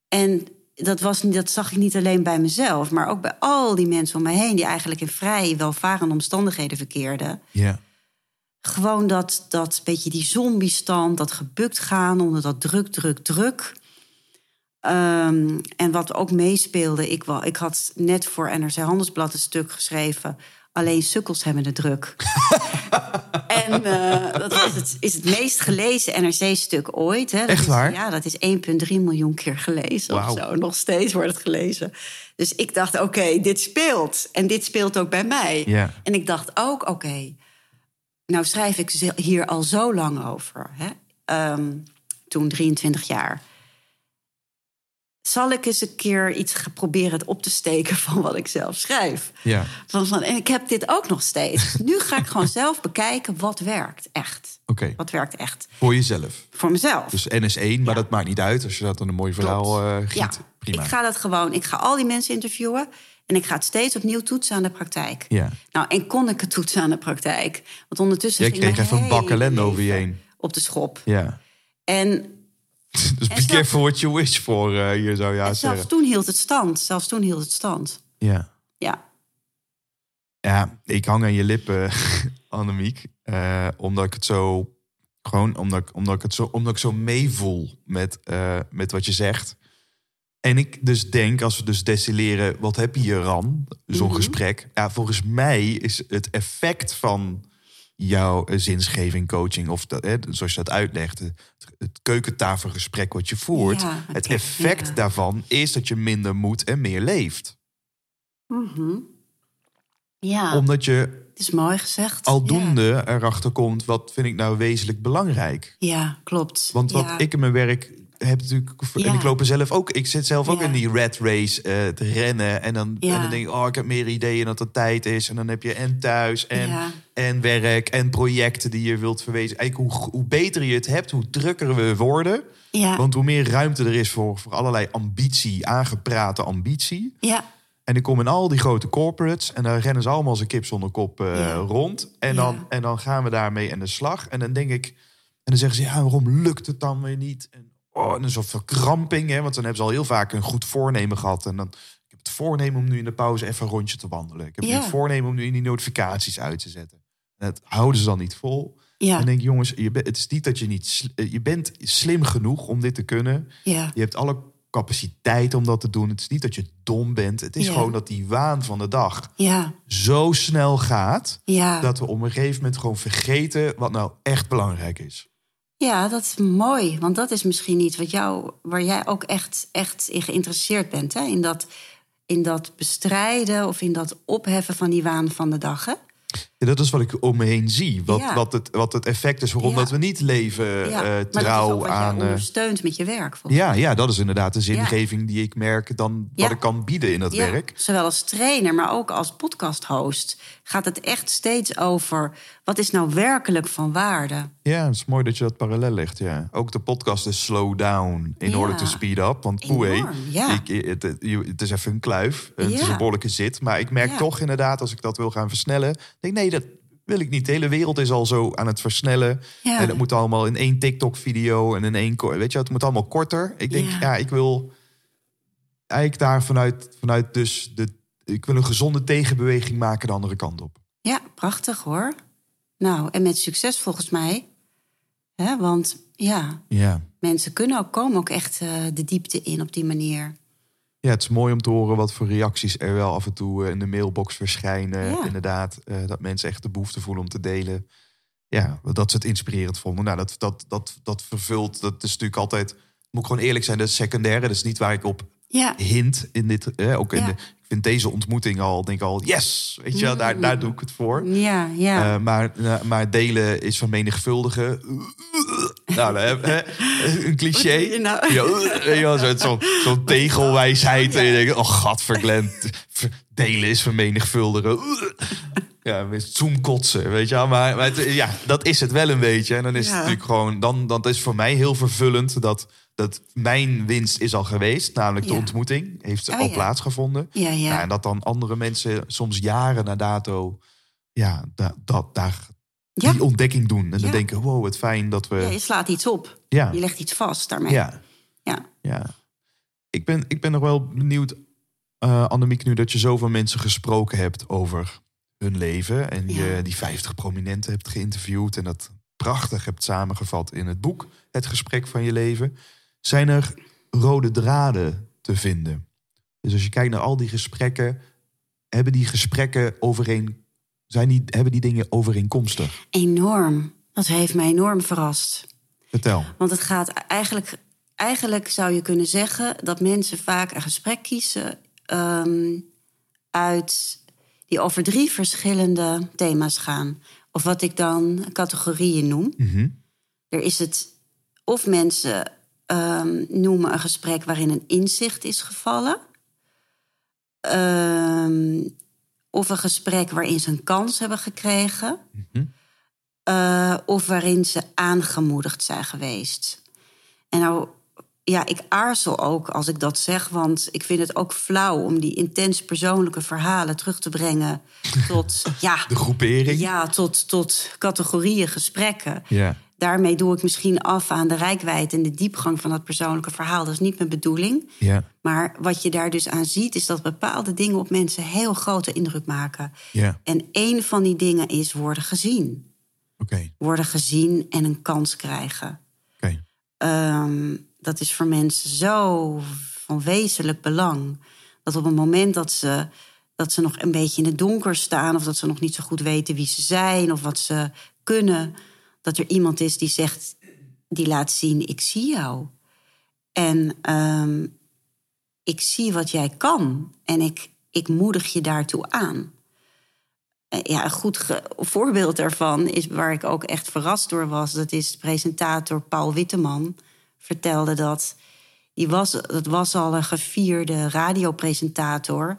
En dat, was, dat zag ik niet alleen bij mezelf, maar ook bij al die mensen om me heen die eigenlijk in vrij welvarende omstandigheden verkeerden. Ja. Gewoon dat, dat beetje die zombiestand, dat gebukt gaan onder dat druk, druk, druk. Ehm, en wat ook meespeelde, ik, ik had net voor NRC Handelsblad een stuk geschreven. Alleen sukkels hebben de druk. en eh, dat was het, is het meest gelezen NRC-stuk ooit. Hè. Dat Echt is- waar? ja, dat is 1,3 miljoen keer gelezen Wauw. of zo. Nog steeds wordt het gelezen. Dus ik dacht, oké, dit speelt. En dit speelt ook bij mij. En ik dacht ook, oké, nou schrijf ik hier al zo lang over. Hè? Ehm, toen 23 jaar. Zal ik eens een keer iets proberen het op te steken van wat ik zelf schrijf? Ja. Van, van, en ik heb dit ook nog steeds. Nu ga ik gewoon zelf bekijken wat werkt echt. Oké. Wat werkt echt. Voor jezelf. Voor mezelf. Dus NS1, maar dat maakt niet uit. Als je dat dan een mooi verhaal eh giet. ja, Prima. ik ga dat gewoon. Ik ga al die mensen interviewen. En ik ga het steeds opnieuw toetsen aan de praktijk. Ja. Nou, en kon ik het toetsen aan de praktijk? Want ondertussen ging kreeg even een bak ellende over je heen. Op de schop. Ja. En Dus be zelf- careful what you wish for, eh, hier zou zelfs zeggen. toen hield het stand. Zelfs toen hield het stand. Ja. Ja. Ja, ik hang aan je lippen, Annemiek. eh, omdat ik het zo. Gewoon omdat, ik- omdat, ik het zo, omdat ik zo meevoel met, eh, met wat je zegt. En ik dus denk, als we dus destilleren, wat heb je hier aan? Zo'n gesprek. Ja, volgens mij is het effect van jouw eh, zinsgeving, coaching, of dat, hè, zoals je dat uitlegt, het, keukentafelgesprek wat je voert. Ja, het effect ja. daarvan is dat je minder moet en meer leeft. Ja, Omdat je het is mooi gezegd. aldoende erachter komt, wat vind ik nou wezenlijk belangrijk? Ja, klopt. Want wat ik in mijn werk heb natuurlijk, en ik loop er zelf ook, ik zit zelf ook Ja. in die red race eh, te rennen en dan, Ja. en dan denk ik, oh, ik heb meer ideeën dat het tijd is en dan heb je en thuis en, en werk en projecten die je wilt verwezen. Eigenlijk hoe, hoe beter je het hebt, hoe drukker we worden. Ja, Want hoe meer ruimte er is voor, voor allerlei ambitie, aangeprate ambitie. ja, En ik kom in al die grote corporates en daar rennen ze allemaal als een kip zonder kop eh, rond. En, dan, en dan gaan we daarmee aan de slag. En dan denk ik, en dan zeggen ze, ja, waarom lukt het dan weer niet? En, oh, en een soort verkramping, hè, want dan hebben ze al heel vaak een goed voornemen gehad. En dan, ik heb het voornemen om nu in de pauze even een rondje te wandelen. Ik heb Ja. het voornemen om nu in die notificaties uit te zetten. En dat houden ze dan niet vol. ja, En denk jongens, je bent, het is niet dat je niet, eh, je bent slim genoeg om dit te kunnen. ja, Je hebt alle capaciteit om dat te doen. Het is niet dat je dom bent. Het is Ja. gewoon dat die waan van de dag ja, zo snel gaat... ja. dat we op een gegeven moment gewoon vergeten wat nou echt belangrijk is. Ja, dat is mooi. Want dat is misschien iets wat jou, waar jij ook echt, echt in geïnteresseerd bent. Hè? In, dat, in dat bestrijden of in dat opheffen van die waan van de dag. Hè? Ja, dat is wat ik om me heen zie. Wat, Ja. wat, het, wat het effect is waarom Ja. dat we niet leven Ja, eh, maar trouw jij aan. eh, ondersteunt met je werk. ja, ja, dat is inderdaad de zingeving die ik merk dan wat ik kan bieden in dat werk. Zowel als trainer, maar ook als podcast-host gaat het echt steeds over wat is nou werkelijk van waarde. Ja, het is mooi dat je dat parallel legt. Ja. Ook de podcast is slow down in order to speed up. Want ja. ik, het, het, is even een kluif. Het is een behoorlijke zit. Maar ik merk toch inderdaad, als ik dat wil gaan versnellen... denk ik, nee, dat wil ik niet. De hele wereld is al zo aan het versnellen. Ja. En het moet allemaal in één TikTok-video en in één... Weet je, het moet allemaal korter. Ik denk, Ja. ja, ik wil eigenlijk daar vanuit, vanuit dus... De, ik wil een gezonde tegenbeweging maken de andere kant op. Ja, prachtig hoor. Nou, en met succes volgens mij. Hè, want ja, Ja. mensen kunnen ook, komen ook echt eh, de diepte in op die manier. Ja, het is mooi om te horen wat voor reacties er wel af en toe eh, in de mailbox verschijnen. Ja. Inderdaad, eh, dat mensen echt de behoefte voelen om te delen. Ja, dat ze het inspirerend vonden. Nou, dat, dat, dat, dat vervult, dat is natuurlijk altijd... Moet ik gewoon eerlijk zijn, dat is secundaire. Dat is niet waar ik op Ja, hint in dit... Eh, ook in Ja. de, ik vind deze ontmoeting al, denk ik al, yes! Weet je wel, daar, daar doe ik het voor. ja, ja. Eh, maar, maar delen is vermenigvuldigen. Nou, hè, een cliché. Nou? Ja, zo- Zo'n zo'n tegelwijsheid. En je denkt, oh gadverglend. Delen is vermenigvuldigen. Ja, met zoomkotsen, weet je wel. Maar, maar het- ja, dat is het wel een beetje. En dan is het natuurlijk gewoon... Dan, dan is voor mij heel vervullend dat, dat mijn winst is al geweest. Namelijk de ontmoeting. Heeft Oh, al ja. plaatsgevonden. ja, ja. Ja, en dat dan andere mensen soms jaren na dato... Ja, da, dat, daar Ja. die ontdekking doen. En dan Ja. denken, wow, het fijn dat we... Ja, je slaat iets op. Ja. Je legt iets vast daarmee. Ja, Ja. ja. Ik ben, ik ben nog wel benieuwd, eh Annemiek, nu dat je zoveel mensen gesproken hebt over hun leven. En je die 50 prominenten hebt geïnterviewd. En dat prachtig hebt samengevat in het boek, Het gesprek van je leven. Zijn er rode draden te vinden? Dus als je kijkt naar al die gesprekken, hebben die gesprekken overeen, zijn die, hebben die dingen overeenkomstig? Enorm. Dat heeft mij enorm verrast. Vertel. Want het gaat eigenlijk, eigenlijk zou je kunnen zeggen dat mensen vaak een gesprek kiezen ehm, uit die over drie verschillende thema's gaan. Of wat ik dan categorieën noem. Mhm. Er is het of mensen ehm, noemen een gesprek waarin een inzicht is gevallen. Ehm, of een gesprek waarin ze een kans hebben gekregen. Eh, of waarin ze aangemoedigd zijn geweest. En nou, ja, ik aarzel ook als ik dat zeg, want ik vind het ook flauw om die intens persoonlijke verhalen terug te brengen tot, ja, De groepering? ja, tot, tot categorieën gesprekken. Ja. Daarmee doe ik misschien af aan de rijkwijd en de diepgang van dat persoonlijke verhaal. Dat is niet mijn bedoeling. Ja. Maar wat je daar dus aan ziet, is dat bepaalde dingen op mensen heel grote indruk maken. Ja. En één van die dingen is worden gezien. Worden gezien en een kans krijgen. Ehm, dat is voor mensen zo van wezenlijk belang. Dat op het moment dat ze, dat ze nog een beetje in het donker staan... of dat ze nog niet zo goed weten wie ze zijn of wat ze kunnen... dat er iemand is die zegt, die laat zien, ik zie jou. En ehm, ik zie wat jij kan. En ik, ik moedig je daartoe aan. Eh, Ja, een goed voorbeeld daarvan is waar ik ook echt verrast door was. Dat is presentator Paul Witteman. Vertelde dat. Die was, dat was al een gevierde radiopresentator.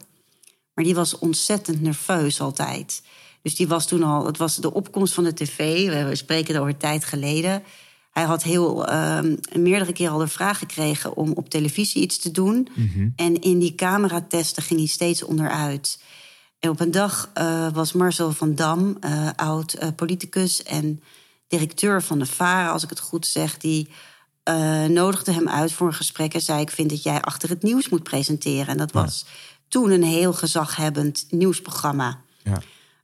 Maar die was ontzettend nerveus altijd. Dus die was toen al. Het was de opkomst van de tv. We spreken over een tijd geleden. Hij had heel ehm, meerdere keren al de vraag gekregen om op televisie iets te doen. En in die cameratesten ging hij steeds onderuit. En op een dag eh, was Marcel van Dam, eh, oud eh, politicus en directeur van de VARA, als ik het goed zeg, die nodigde hem uit voor een gesprek en zei: Ik vind dat jij achter het nieuws moet presenteren. En dat was toen een heel gezaghebbend nieuwsprogramma. Ja.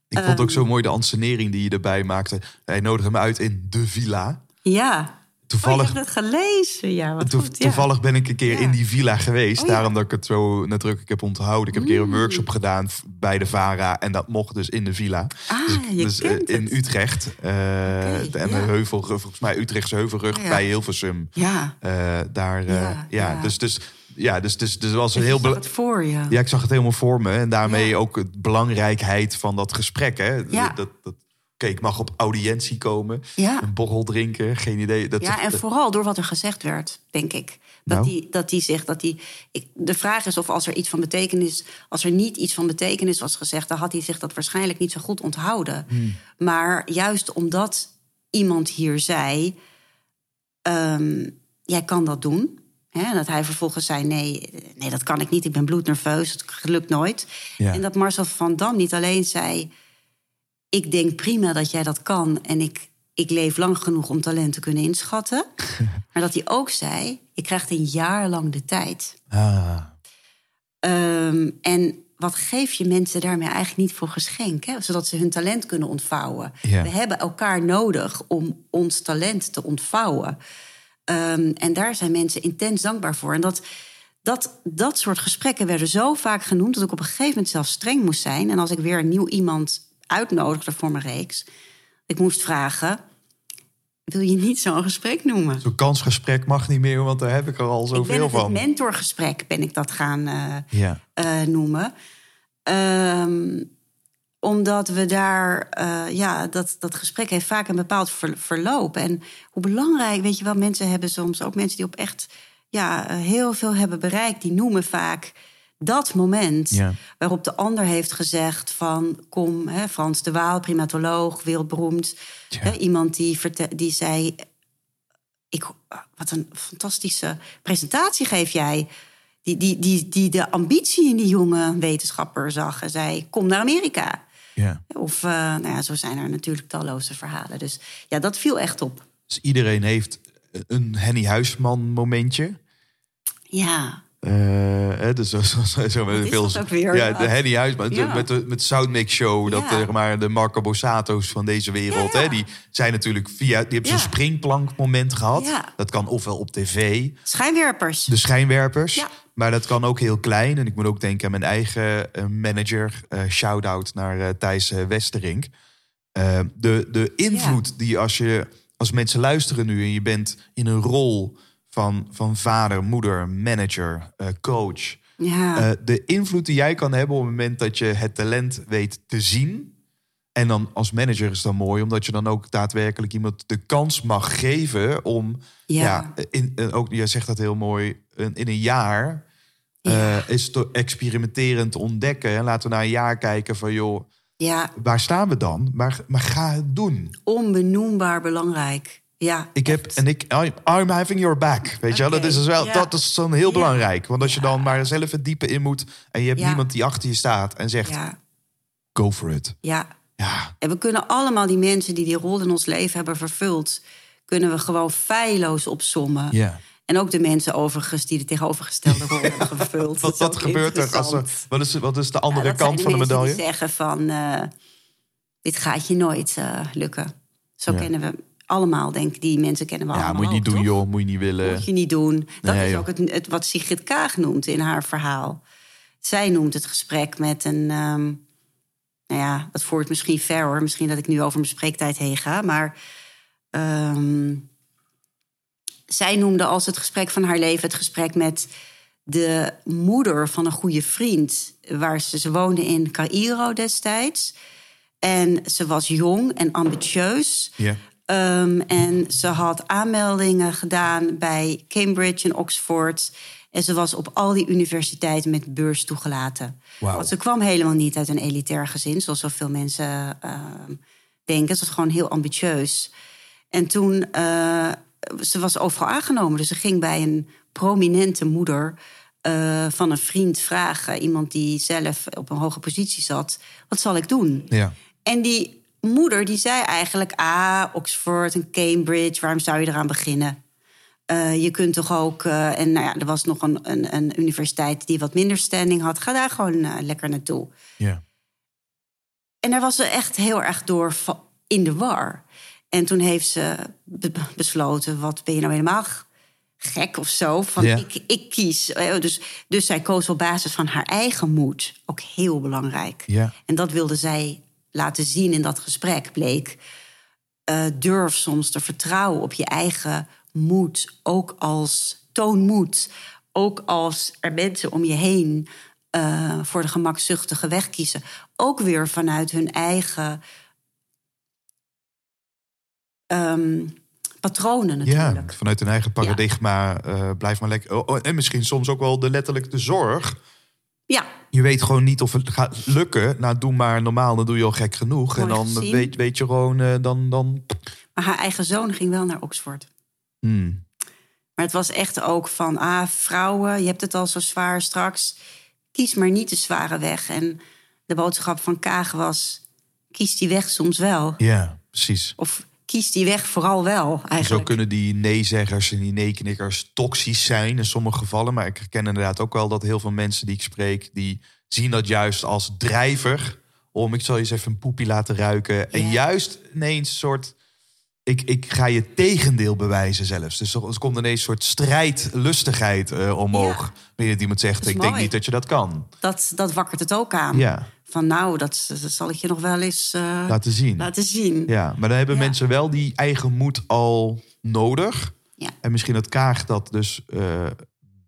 Ik vond ook zo mooi de ansenering die je erbij maakte. Hij nodigde me uit in de villa. Ja, Toevallig, Oh, je hebt het gelezen. Ja, wat goed, ja. toevallig ben ik een keer Ja. in die villa geweest. Oh, ja. Daarom dat ik het zo nadrukkelijk heb onthouden. Ik heb een keer een Mm. workshop gedaan bij de VARA. En dat mocht dus in de villa. Ah, dus je dus, eh, kent in het. Utrecht. eh, en de heuvel, volgens mij Utrechtse heuvelrug bij Hilversum. Ja, Eh, daar, ja. Dus, dus ja, dus, dus, dus was een heel... zag bela- het voor je. Ja, ik zag het helemaal voor me. En daarmee Ja. ook de belangrijkheid van dat gesprek. Hè? Ja. Dat, dat, Oké, ik mag op audiëntie komen. Ja. Een borrel drinken, geen idee. Dat, Ja, en dat- vooral door wat er gezegd werd, denk ik. Dat, Nou? die, dat die zegt dat die. Ik, de vraag is of als er iets van betekenis. Als er niet iets van betekenis was gezegd, dan had hij zich dat waarschijnlijk niet zo goed onthouden. Hmm. Maar juist omdat iemand hier zei. ehm, jij kan dat doen. En dat hij vervolgens zei: nee, nee, dat kan ik niet. Ik ben bloednerveus. Het lukt nooit. Ja. En dat Marcel van Dam niet alleen zei ik denk prima dat jij dat kan en ik, ik leef lang genoeg om talent te kunnen inschatten. maar dat hij ook zei, je krijgt een jaar lang de tijd. Ah, Ehm, en wat geef je mensen daarmee eigenlijk niet voor geschenk? Hè? Zodat ze hun talent kunnen ontvouwen. Ja. We hebben elkaar nodig om ons talent te ontvouwen. Ehm, en daar zijn mensen intens dankbaar voor. En dat, dat, dat soort gesprekken werden zo vaak genoemd... dat ik op een gegeven moment zelfs streng moest zijn. En als ik weer een nieuw iemand uitnodigde voor mijn reeks... ik moest vragen, wil je niet zo'n gesprek noemen? Zo'n kansgesprek mag niet meer, want daar heb ik er al zoveel van. mentorgesprek ben ik dat gaan eh, Ja. eh, noemen. Ehm, omdat we daar, eh, ja, dat, dat gesprek heeft vaak een bepaald ver- verloop. En hoe belangrijk, weet je wel, mensen hebben soms ook mensen die op echt ja, eh, heel veel hebben bereikt, die noemen vaak dat moment Ja. waarop de ander heeft gezegd van kom, hè, Frans de Waal, primatoloog, wereldberoemd. Ja. Hè, iemand die, die zei, ik, wat een fantastische presentatie geef jij. Die, die, die, die de ambitie in die jonge wetenschapper zag en zei: Kom naar Amerika. Ja. Of, eh, nou ja, zo zijn er natuurlijk talloze verhalen. Dus ja, dat viel echt op. Dus iedereen heeft een Henny Huisman momentje. Ja, Eh, hè, dus zo, zo, zo, zo met is veel, ook weer? Ja, de Henny Huisman. Ja. Met de met Soundmix Show. Dat Ja. zeg maar, de Marco Bossato's van deze wereld. Hè, die zijn natuurlijk via. Die hebben zo'n springplankmoment gehad. Dat kan ofwel op tv. schijnwerpers. De schijnwerpers. Maar dat kan ook heel klein. En ik moet ook denken aan mijn eigen eh, manager. eh Shout-out naar eh, Thijs Westerink. De, de invloed die als je als mensen luisteren nu en je bent in een rol van, van vader, moeder, manager, coach. ja, de invloed die jij kan hebben op het moment dat je het talent weet te zien. En dan als manager is dat mooi, omdat je dan ook daadwerkelijk iemand de kans mag geven om. Ja, Ja. in, in- ook, jij zegt dat heel mooi. In, in een jaar Ja. eh, is te experimenterend te ontdekken. En laten we na een jaar kijken van joh, ja, waar staan we dan? Maar, maar ga het doen. onbenoembaar belangrijk. Ja, Ik heb en ik, I'm, having your back. Weet je wel, dat is dus wel, ja. dat is dan heel Ja. belangrijk. Want als je dan maar zelf het diepe in moet en je hebt niemand die achter je staat en zegt: Ja, go for it. ja. Ja, En we kunnen allemaal die mensen die die rol in ons leven hebben vervuld... kunnen we gewoon feilloos opsommen. ja. En ook de mensen overigens die de tegenovergestelde rol hebben gevuld. Wat, wat gebeurt er? Als er wat, is, wat is de Ja, andere kant van de medaille? Die zeggen van, eh, dit gaat je nooit eh, lukken. Zo Ja. kennen we allemaal, denk ik. Die mensen kennen we Ja, allemaal moet je niet ook, doen, toch? joh. Moet je niet willen. Moet je niet doen. Dat Nee, is joh. ook het, het wat Sigrid Kaag noemt in haar verhaal. Zij noemt het gesprek met een... ehm, nou ja, dat voert misschien ver hoor. Misschien dat ik nu over mijn spreektijd heen ga. Maar ehm, zij noemde als het gesprek van haar leven... het gesprek met de moeder van een goede vriend. Waar ze, ze woonde in Cairo destijds. En ze was jong en ambitieus. Ja. Ehm, en ze had aanmeldingen gedaan bij Cambridge en Oxford. En ze was op al die universiteiten met beurs toegelaten. Wauw. Want ze kwam helemaal niet uit een elitair gezin, zoals zoveel mensen ehm, denken. Ze was gewoon heel ambitieus. En toen, eh, ze was overal aangenomen. Dus ze ging bij een prominente moeder eh, van een vriend vragen. Iemand die zelf op een hoge positie zat. Wat zal ik doen? Ja. En die moeder die zei eigenlijk... ah, Oxford en Cambridge, waarom zou je eraan beginnen? Eh, je kunt toch ook... eh, en nou ja, er was nog een, een, een universiteit die wat minder standing had. Ga daar gewoon lekker naartoe. Ja. En daar was ze echt heel erg door in de war. En toen heeft ze be- besloten, wat ben je nou helemaal gek of zo? Van Ja. ik, ik kies. Eh, Dus, dus zij koos op basis van haar eigen moed. Ook heel belangrijk. Ja. En dat wilde zij laten zien in dat gesprek, bleek. eh, durf soms te vertrouwen op je eigen moed. Ook als toon moed. ook als er mensen om je heen eh, voor de gemakzuchtige weg kiezen, ook weer vanuit hun eigen ehm, patronen natuurlijk. Ja, vanuit hun eigen paradigma eh, blijf maar lekker. Oh, oh, en misschien soms ook wel de letterlijk de zorg. Ja, Je weet gewoon niet of het gaat lukken. Nou, doe maar normaal, dan doe je al gek genoeg. Mooi en dan gezien. weet, weet je gewoon, eh, dan... dan maar haar eigen zoon ging wel naar Oxford. Hmm. Maar het was echt ook van, ah, vrouwen, je hebt het al zo zwaar straks. Kies maar niet de zware weg. En de boodschap van Kaag was, kies die weg soms wel. Ja, precies. Of kies die weg vooral wel, Zo eigenlijk. kunnen die nee-zeggers en die nee-knikkers toxisch zijn in sommige gevallen. Maar ik herken inderdaad ook wel dat heel veel mensen die ik spreek... die zien dat juist als drijver om, ik zal je eens even een poepie laten ruiken. En juist ineens een soort... Ik, ik ga je tegendeel bewijzen zelfs. Dus er komt ineens een soort strijdlustigheid eh, omhoog. Ja. Wanneer iemand zegt, ik denk niet dat je dat kan. Dat, dat wakkert het ook aan. Ja, Van nou, dat, dat zal ik je nog wel eens eh, laten zien. laten zien. Ja, maar dan hebben Ja. mensen wel die eigen moed al nodig. Ja. En misschien dat Kaag dat dus eh,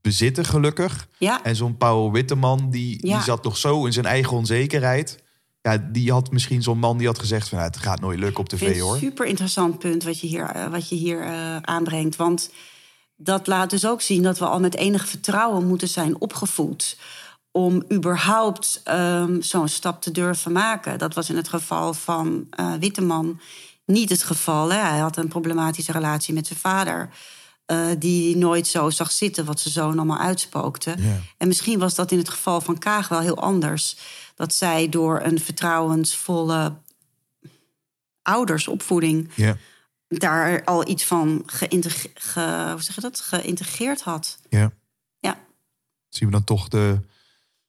bezitten, gelukkig. Ja. En zo'n Paul Witteman, die, die zat nog zo in zijn eigen onzekerheid. Ja, die had misschien zo'n man die had gezegd van... Nou, het gaat nooit lukken op tv, hoor. een super interessant punt wat je hier, eh, wat je hier aanbrengt. Want dat laat dus ook zien dat we al met enig vertrouwen moeten zijn opgevoed. Om überhaupt ehm, zo'n stap te durven maken. Dat was in het geval van eh Witteman niet het geval. Hè? Hij had een problematische relatie met zijn vader. eh, die nooit zo zag zitten wat zijn zoon allemaal uitspookte. En misschien was dat in het geval van Kaag wel heel anders. Dat zij door een vertrouwensvolle oudersopvoeding Ja, daar al iets van geïntegre- ge, hoe zeg je dat? geïntegreerd had. ja. Ja. Zien we dan toch de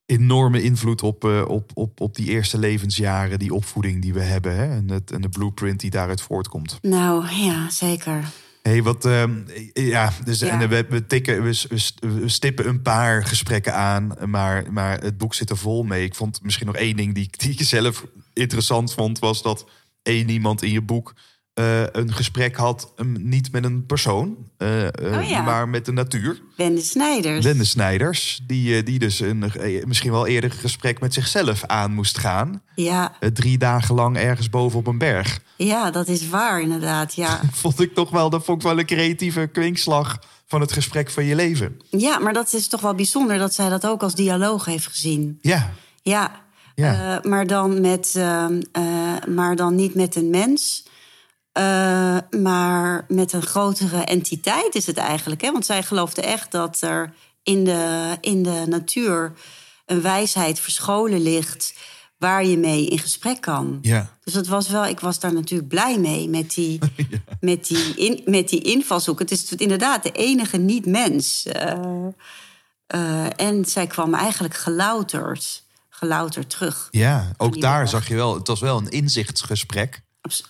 enorme invloed op, eh, op, op, op die eerste levensjaren... die opvoeding die we hebben hè? En, het, en de blueprint die daaruit voortkomt. Nou ja, zeker. hey, wat. ehm, ja, dus Ja. En we, we, tikken, we, stippen een paar gesprekken aan, maar, maar het boek zit er vol mee. Ik vond misschien nog één ding die, die ik zelf interessant vond, was dat één iemand in je boek eh, een gesprek had, um, niet met een persoon, eh, eh, Oh ja. maar met de natuur. Wende Snijders. Wende Snijders, die, die dus een, misschien wel eerder een gesprek met zichzelf aan moest gaan. Ja, drie dagen lang ergens boven op een berg. ja, dat is waar inderdaad. Ja. Vond ik toch wel, dat vond ik wel een creatieve kwinkslag van het gesprek van je leven. ja, maar dat is toch wel bijzonder dat zij dat ook als dialoog heeft gezien. Ja, Ja, Ja. Maar, dan met, ehm, eh, maar dan niet met een mens. Eh, maar met een grotere entiteit is het eigenlijk. Hè? Want zij geloofde echt dat er in de, in de natuur een wijsheid verscholen ligt waar je mee in gesprek kan. ja. Dus dat was wel, ik was daar natuurlijk blij mee met die, met die, in, met die invalshoek. Het is inderdaad de enige niet-mens. Eh, eh, en zij kwam eigenlijk gelouterd, gelouterd terug. Ja, ook daar zag je wel, het was wel een inzichtsgesprek.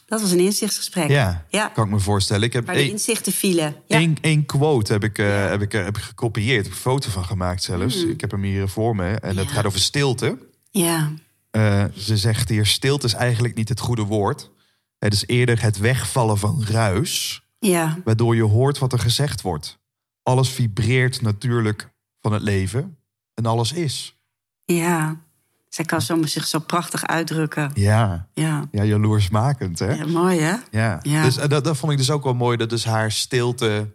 Dat was een inzichtsgesprek. Ja, ja kan ik me voorstellen. Ik heb waar de één, inzichten vielen. Ja. één quote heb ik, eh, heb ik, eh, heb ik gekopieerd. Heb een foto van gemaakt zelfs. Ik heb hem hier voor me. En het Mm. Ja. gaat over stilte. ja. Eh, ze zegt hier, stilte is eigenlijk niet het goede woord. Het is eerder het wegvallen van ruis. ja, Waardoor je hoort wat er gezegd wordt. Alles vibreert natuurlijk van het leven. En alles is. ja. Zij kan zo, zich zo prachtig uitdrukken. Ja, Ja, ja jaloersmakend hè? ja mooi hè? Ja, Ja. dus eh, dat, dat vond ik dus ook wel mooi. Dat dus haar stilte...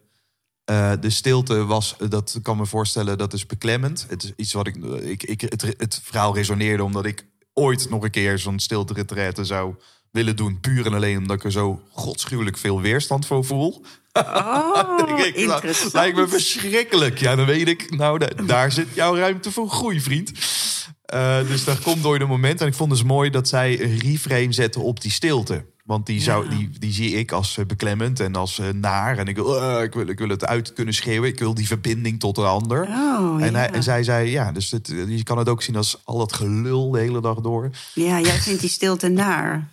eh, de stilte was, eh, dat kan me voorstellen, dat is beklemmend. Het is iets wat ik... ik, ik het, het verhaal resoneerde omdat ik ooit nog een keer zo'n stilte zou willen doen. Puur en alleen omdat ik er zo godschuwelijk veel weerstand voor voel. Oh, ik, nou, lijkt me verschrikkelijk. Ja, dan weet ik, nou, da- daar zit jouw ruimte voor groei, vriend. Eh, dus dat komt door de moment. En ik vond dus mooi dat zij een reframe zette op die stilte. Want die, zou, Ja. die, die zie ik als eh, beklemmend en als eh, naar. En ik wil, ik, wil, ik wil het uit kunnen schreeuwen. Ik wil die verbinding tot een ander. Oh, en, ja. hij, en zij zei, ja, dus het, je kan het ook zien als al dat gelul de hele dag door. Ja, jij vindt die stilte naar.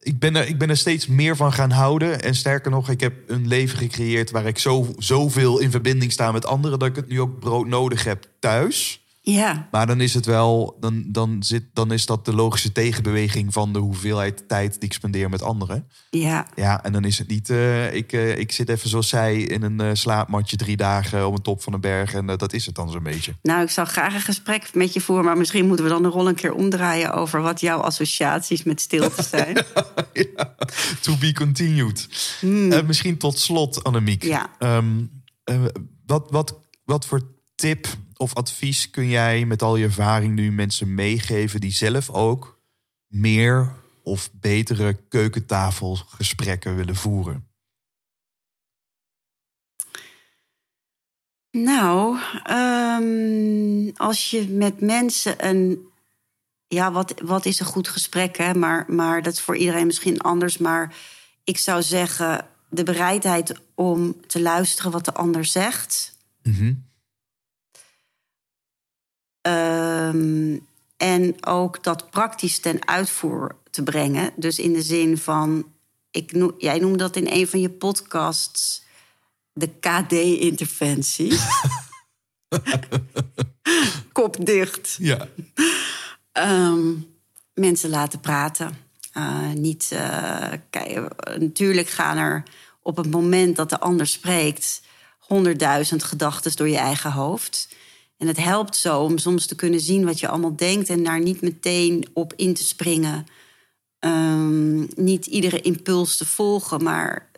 Ik ben, er, ik ben er steeds meer van gaan houden. En sterker nog, ik heb een leven gecreëerd waar ik zo, zoveel in verbinding sta met anderen. dat ik het nu ook brood nodig heb thuis. Ja, Maar dan is het wel, dan, dan, zit, dan is dat de logische tegenbeweging van de hoeveelheid tijd die ik spendeer met anderen. ja, Ja, en dan is het niet, eh, ik, eh, ik zit even zoals zij in een eh, slaapmatje drie dagen op een top van een berg. En dat is het dan zo'n beetje. Nou, ik zou graag een gesprek met je voeren, maar misschien moeten we dan de rol een keer omdraaien over wat jouw associaties met stilte zijn. Ja, to be continued. Eh, misschien tot slot, Annemiek. Ja. Ehm, eh, wat, wat, wat voor tip of advies kun jij met al je ervaring nu mensen meegeven die zelf ook meer of betere keukentafelgesprekken willen voeren? Nou, ehm, als je met mensen een. Ja, wat, wat is een goed gesprek, hè? Maar, maar dat is voor iedereen misschien anders. Maar ik zou zeggen, de bereidheid om te luisteren wat de ander zegt. Mhm. Ehm, en ook dat praktisch ten uitvoer te brengen. Dus in de zin van, ik noem, jij noemde dat in een van je podcasts de KD-interventie. Kop dicht. Ja. Ehm, mensen laten praten. Eh, niet, kijk, natuurlijk gaan er op het moment dat de ander spreekt honderdduizend gedachten door je eigen hoofd. En het helpt zo om soms te kunnen zien wat je allemaal denkt en daar niet meteen op in te springen. Ehm, niet iedere impuls te volgen, maar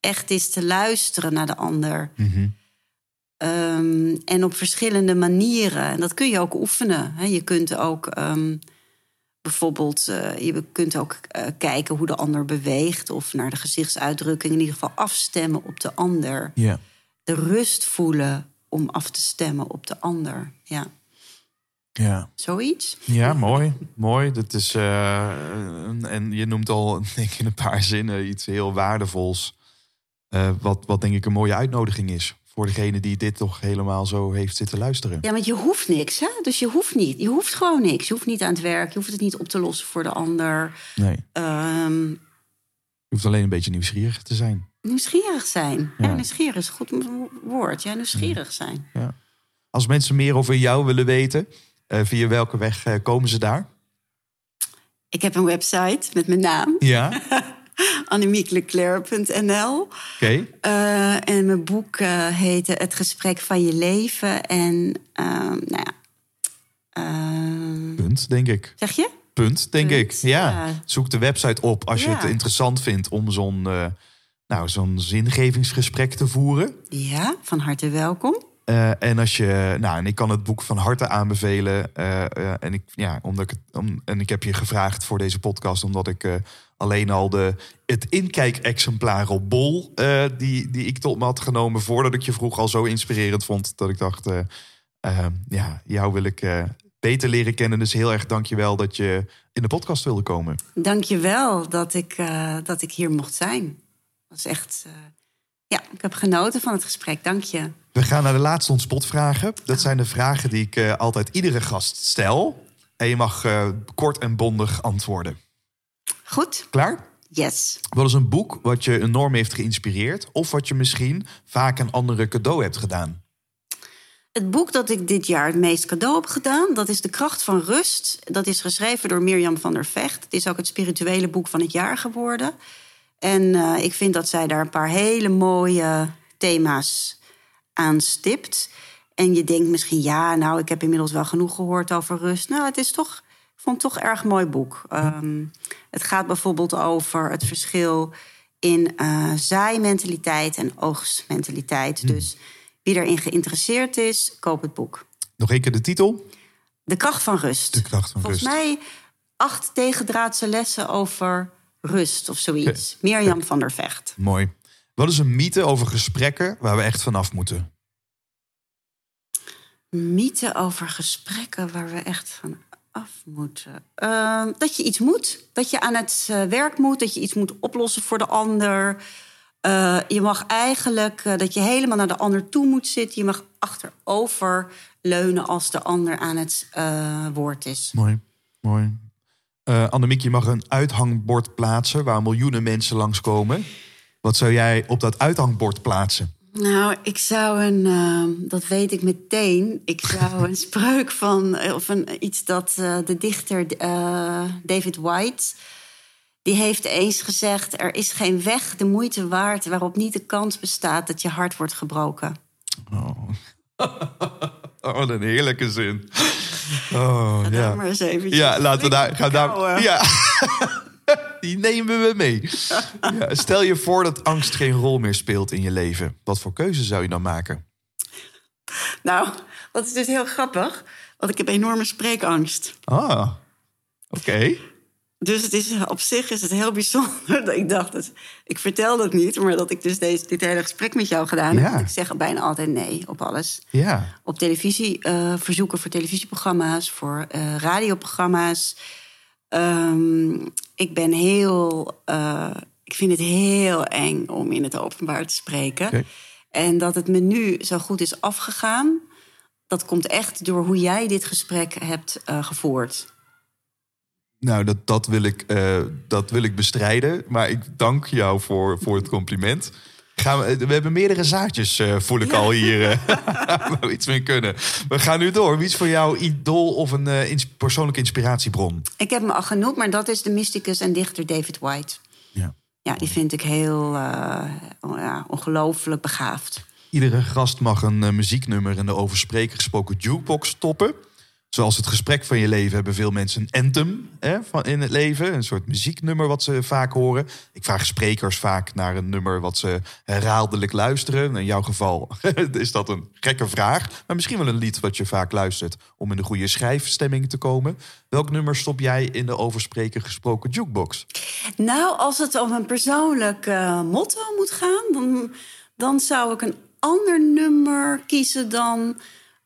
echt eens te luisteren naar de ander. Ehm, en op verschillende manieren. En dat kun je ook oefenen. Hè. Je kunt ook ehm, bijvoorbeeld eh, je kunt ook eh, kijken hoe de ander beweegt. Of naar de gezichtsuitdrukking in ieder geval afstemmen op de ander. De rust voelen om af te stemmen op de ander. Ja, Ja. zoiets. Ja, mooi. mooi. Dat is, eh, en je noemt al denk ik, in een paar zinnen iets heel waardevols. Eh, wat, wat denk ik een mooie uitnodiging is. Voor degene die dit toch helemaal zo heeft zitten luisteren. Ja, want je hoeft niks, hè? Dus je hoeft niet. Je hoeft gewoon niks. Je hoeft niet aan het werk. Je hoeft het niet op te lossen voor de ander. Nee, Ehm, je hoeft alleen een beetje nieuwsgierig te zijn. Nieuwsgierig zijn. Ja. Ja. nieuwsgierig is een goed woord. Ja, nieuwsgierig zijn. Ja. Als mensen meer over jou willen weten, eh, via welke weg eh, komen ze daar? Ik heb een website met mijn naam. Ja, oké. Eh, en mijn boek eh heette Het gesprek van je leven. En nou ja. Punt, denk ik. zeg je? Punt, denk Punt, ik. Ja. ja. Zoek de website op als je het interessant vindt om zo'n nou, zo'n zingevingsgesprek te voeren. Ja, van harte welkom. Eh, en als je, nou, en ik kan het boek van harte aanbevelen. eh, eh, en ik, ja, omdat ik het, om, en ik heb je gevraagd voor deze podcast, omdat ik alleen al de het inkijkexemplaar op Bol, die, die ik tot me had genomen voordat ik je vroeg, al zo inspirerend vond dat ik dacht, ja, jou wil ik beter leren kennen. Dus heel erg dankjewel dat je in de podcast wilde komen. Dank je wel dat ik, dat ik hier mocht zijn. Dat is echt... eh, ja, ik heb genoten van het gesprek. Dank je. We gaan naar de laatste ontspotvragen. Dat zijn de vragen die ik eh, altijd iedere gast stel. En je mag eh, kort en bondig antwoorden. Goed? Klaar? Yes. Wat is een boek wat je enorm heeft geïnspireerd... of wat je misschien vaak een andere cadeau hebt gedaan? Het boek dat ik dit jaar het meest cadeau heb gedaan, dat is De Kracht van Rust. Dat is geschreven door Mirjam van der Vecht. Het is ook het spirituele boek van het jaar geworden. En eh, ik vind dat zij daar een paar hele mooie thema's aan stipt. En je denkt misschien, ja, nou, ik heb inmiddels wel genoeg gehoord over rust. Nou, het is toch, ik vond het toch een erg mooi boek. Ehm, het gaat bijvoorbeeld over het verschil in eh zaaimentaliteit en oogstmentaliteit. Dus wie erin geïnteresseerd is, koop het boek. Nog één keer de titel. De kracht van rust. De kracht van Volgens rust. mij acht tegendraadse lessen over rust of zoiets. Mirjam van der Vecht. Mooi. Wat is een mythe over gesprekken waar we echt vanaf moeten? Mythe over gesprekken waar we echt van af moeten. Ehm, dat je iets moet. Dat je aan het eh, werk moet. Dat je iets moet oplossen voor de ander. Eh, je mag eigenlijk eh, dat je helemaal naar de ander toe moet zitten. Je mag achterover leunen als de ander aan het woord is. Mooi, mooi. Eh Annemiek, je mag een uithangbord plaatsen waar miljoenen mensen langskomen. Wat zou jij op dat uithangbord plaatsen? Nou, ik zou een, uh, dat weet ik meteen. Ik zou een spreuk van, of een, iets dat uh, de dichter uh, David White. Die heeft eens gezegd: Er is geen weg de moeite waard waarop niet de kans bestaat dat je hart wordt gebroken. Oh, oh wat een heerlijke zin. Oh, ja. daar maar eens eventjes Ja, laten we daar. Gaan daar ja. Die nemen we mee. Ja, stel je voor dat angst geen rol meer speelt in je leven. Wat voor keuze zou je dan maken? Nou, dat is dus heel grappig. Want ik heb enorme spreekangst. Ah, oké. Dus het is, op zich is het heel bijzonder dat ik dacht... Dat, ik vertel dat niet, maar dat ik dus deze, dit hele gesprek met jou gedaan heb. Ja. Ik zeg bijna altijd nee op alles. Ja. Op televisie, eh, verzoeken voor televisieprogramma's, voor eh, radioprogramma's. Ehm, ik ben heel... eh, ik vind het heel eng om in het openbaar te spreken. En dat het me nu zo goed is afgegaan... dat komt echt door hoe jij dit gesprek hebt gevoerd. Nou, dat, dat, wil ik, eh, dat wil ik bestrijden. Maar ik dank jou voor, voor het compliment. Gaan we, we hebben meerdere zaadjes, eh, voel ik al hier. waar we iets mee kunnen. We gaan nu door. Wie is voor jou idool of een ins- persoonlijke inspiratiebron? Ik heb me al genoemd, maar dat is de mysticus en dichter David White. Ja. Ja, die vind ik heel ja, ongelooflijk begaafd. Iedere gast mag een muzieknummer in de over spreken gesproken jukebox toppen. Zoals het gesprek van je leven hebben veel mensen een anthem hè, van in het leven. Een soort muzieknummer wat ze vaak horen. Ik vraag sprekers vaak naar een nummer wat ze herhaaldelijk luisteren. In jouw geval is dat een gekke vraag. Maar misschien wel een lied wat je vaak luistert om in de goede schrijfstemming te komen. Welk nummer stop jij in de over spreken gesproken jukebox? Nou, als het om een persoonlijk eh, motto moet gaan, dan, dan zou ik een ander nummer kiezen dan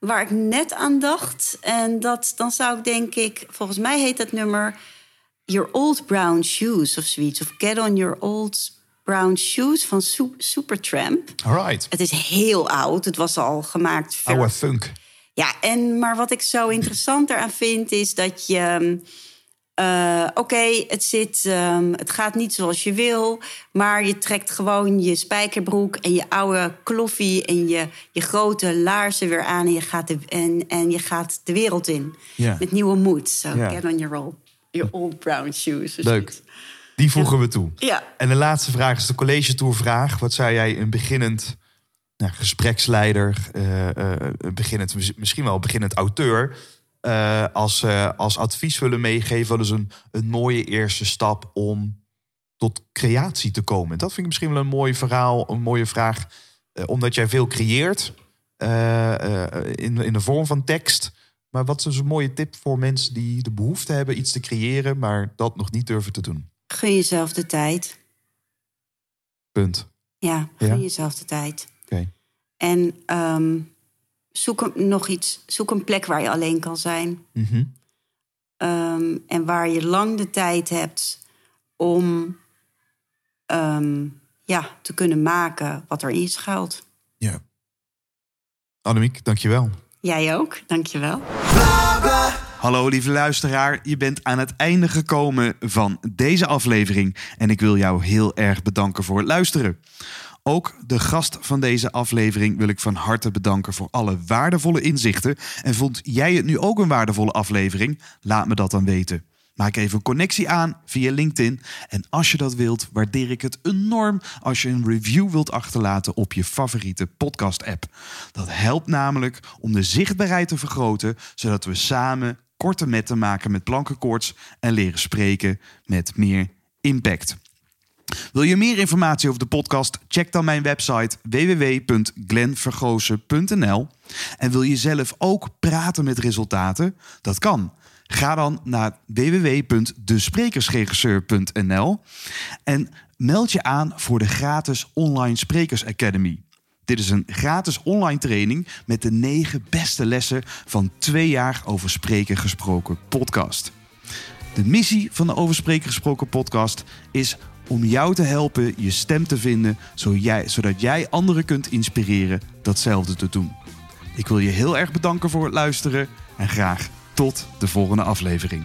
waar ik net aan dacht. En dat, dan zou ik denk ik, volgens mij heet dat nummer Your Old Brown Shoes of zoiets. Of Get on Your Old Brown Shoes van Su- Supertramp. Alright. Het is heel oud. Het was al gemaakt ver Oude funk. Ja, en, maar wat ik zo interessant eraan vind is dat je. Eh, Oké, het zit, ehm, het gaat niet zoals je wil, maar je trekt gewoon je spijkerbroek en je oude kloffie en je, je grote laarzen weer aan en je gaat de, en, en je gaat de wereld in met nieuwe moed. So Ja. get on your old, your old brown shoes. Leuk. zoiets. Die voegen we toe. Ja. En de laatste vraag is de college tourvraag. Wat zou jij een beginnend nou, gespreksleider, eh, eh, beginnend, misschien wel een beginnend auteur, eh, als, eh, als advies willen meegeven? Wat is een, een mooie eerste stap om tot creatie te komen? Dat vind ik misschien wel een mooi verhaal, een mooie vraag. Eh, omdat jij veel creëert in, in de vorm van tekst. Maar wat is dus een mooie tip voor mensen die de behoefte hebben iets te creëren, maar dat nog niet durven te doen? Gun jezelf de tijd. Punt. Ja, gun Ja. jezelf de tijd. Oké. En ehm, zoek een, nog iets, zoek een plek waar je alleen kan zijn. Mhm. Ehm, en waar je lang de tijd hebt om ehm, ja, te kunnen maken wat erin schuilt. Ja. Annemiek, dankjewel. Jij ook, dankjewel. Hallo lieve luisteraar, je bent aan het einde gekomen van deze aflevering en ik wil jou heel erg bedanken voor het luisteren. Ook de gast van deze aflevering wil ik van harte bedanken voor alle waardevolle inzichten. En vond jij het nu ook een waardevolle aflevering? Laat me dat dan weten. Maak even een connectie aan via LinkedIn. En als je dat wilt, waardeer ik het enorm als je een review wilt achterlaten op je favoriete podcast-app. Dat helpt namelijk om de zichtbaarheid te vergroten, zodat we samen korte metten maken met plankenkoorts en leren spreken met meer impact. Wil je meer informatie over de podcast? Check dan mijn website www.glenvergozen.nl. En wil je zelf ook praten met resultaten? Dat kan. Ga dan naar www.desprekersregisseur.nl en meld je aan voor de gratis Online Sprekers Academy. Dit is een gratis online training met de negen beste lessen van twee jaar over spreken gesproken podcast. De missie van de Over Spreken Gesproken podcast is om jou te helpen je stem te vinden, zodat jij anderen kunt inspireren datzelfde te doen. Ik wil je heel erg bedanken voor het luisteren en graag tot de volgende aflevering.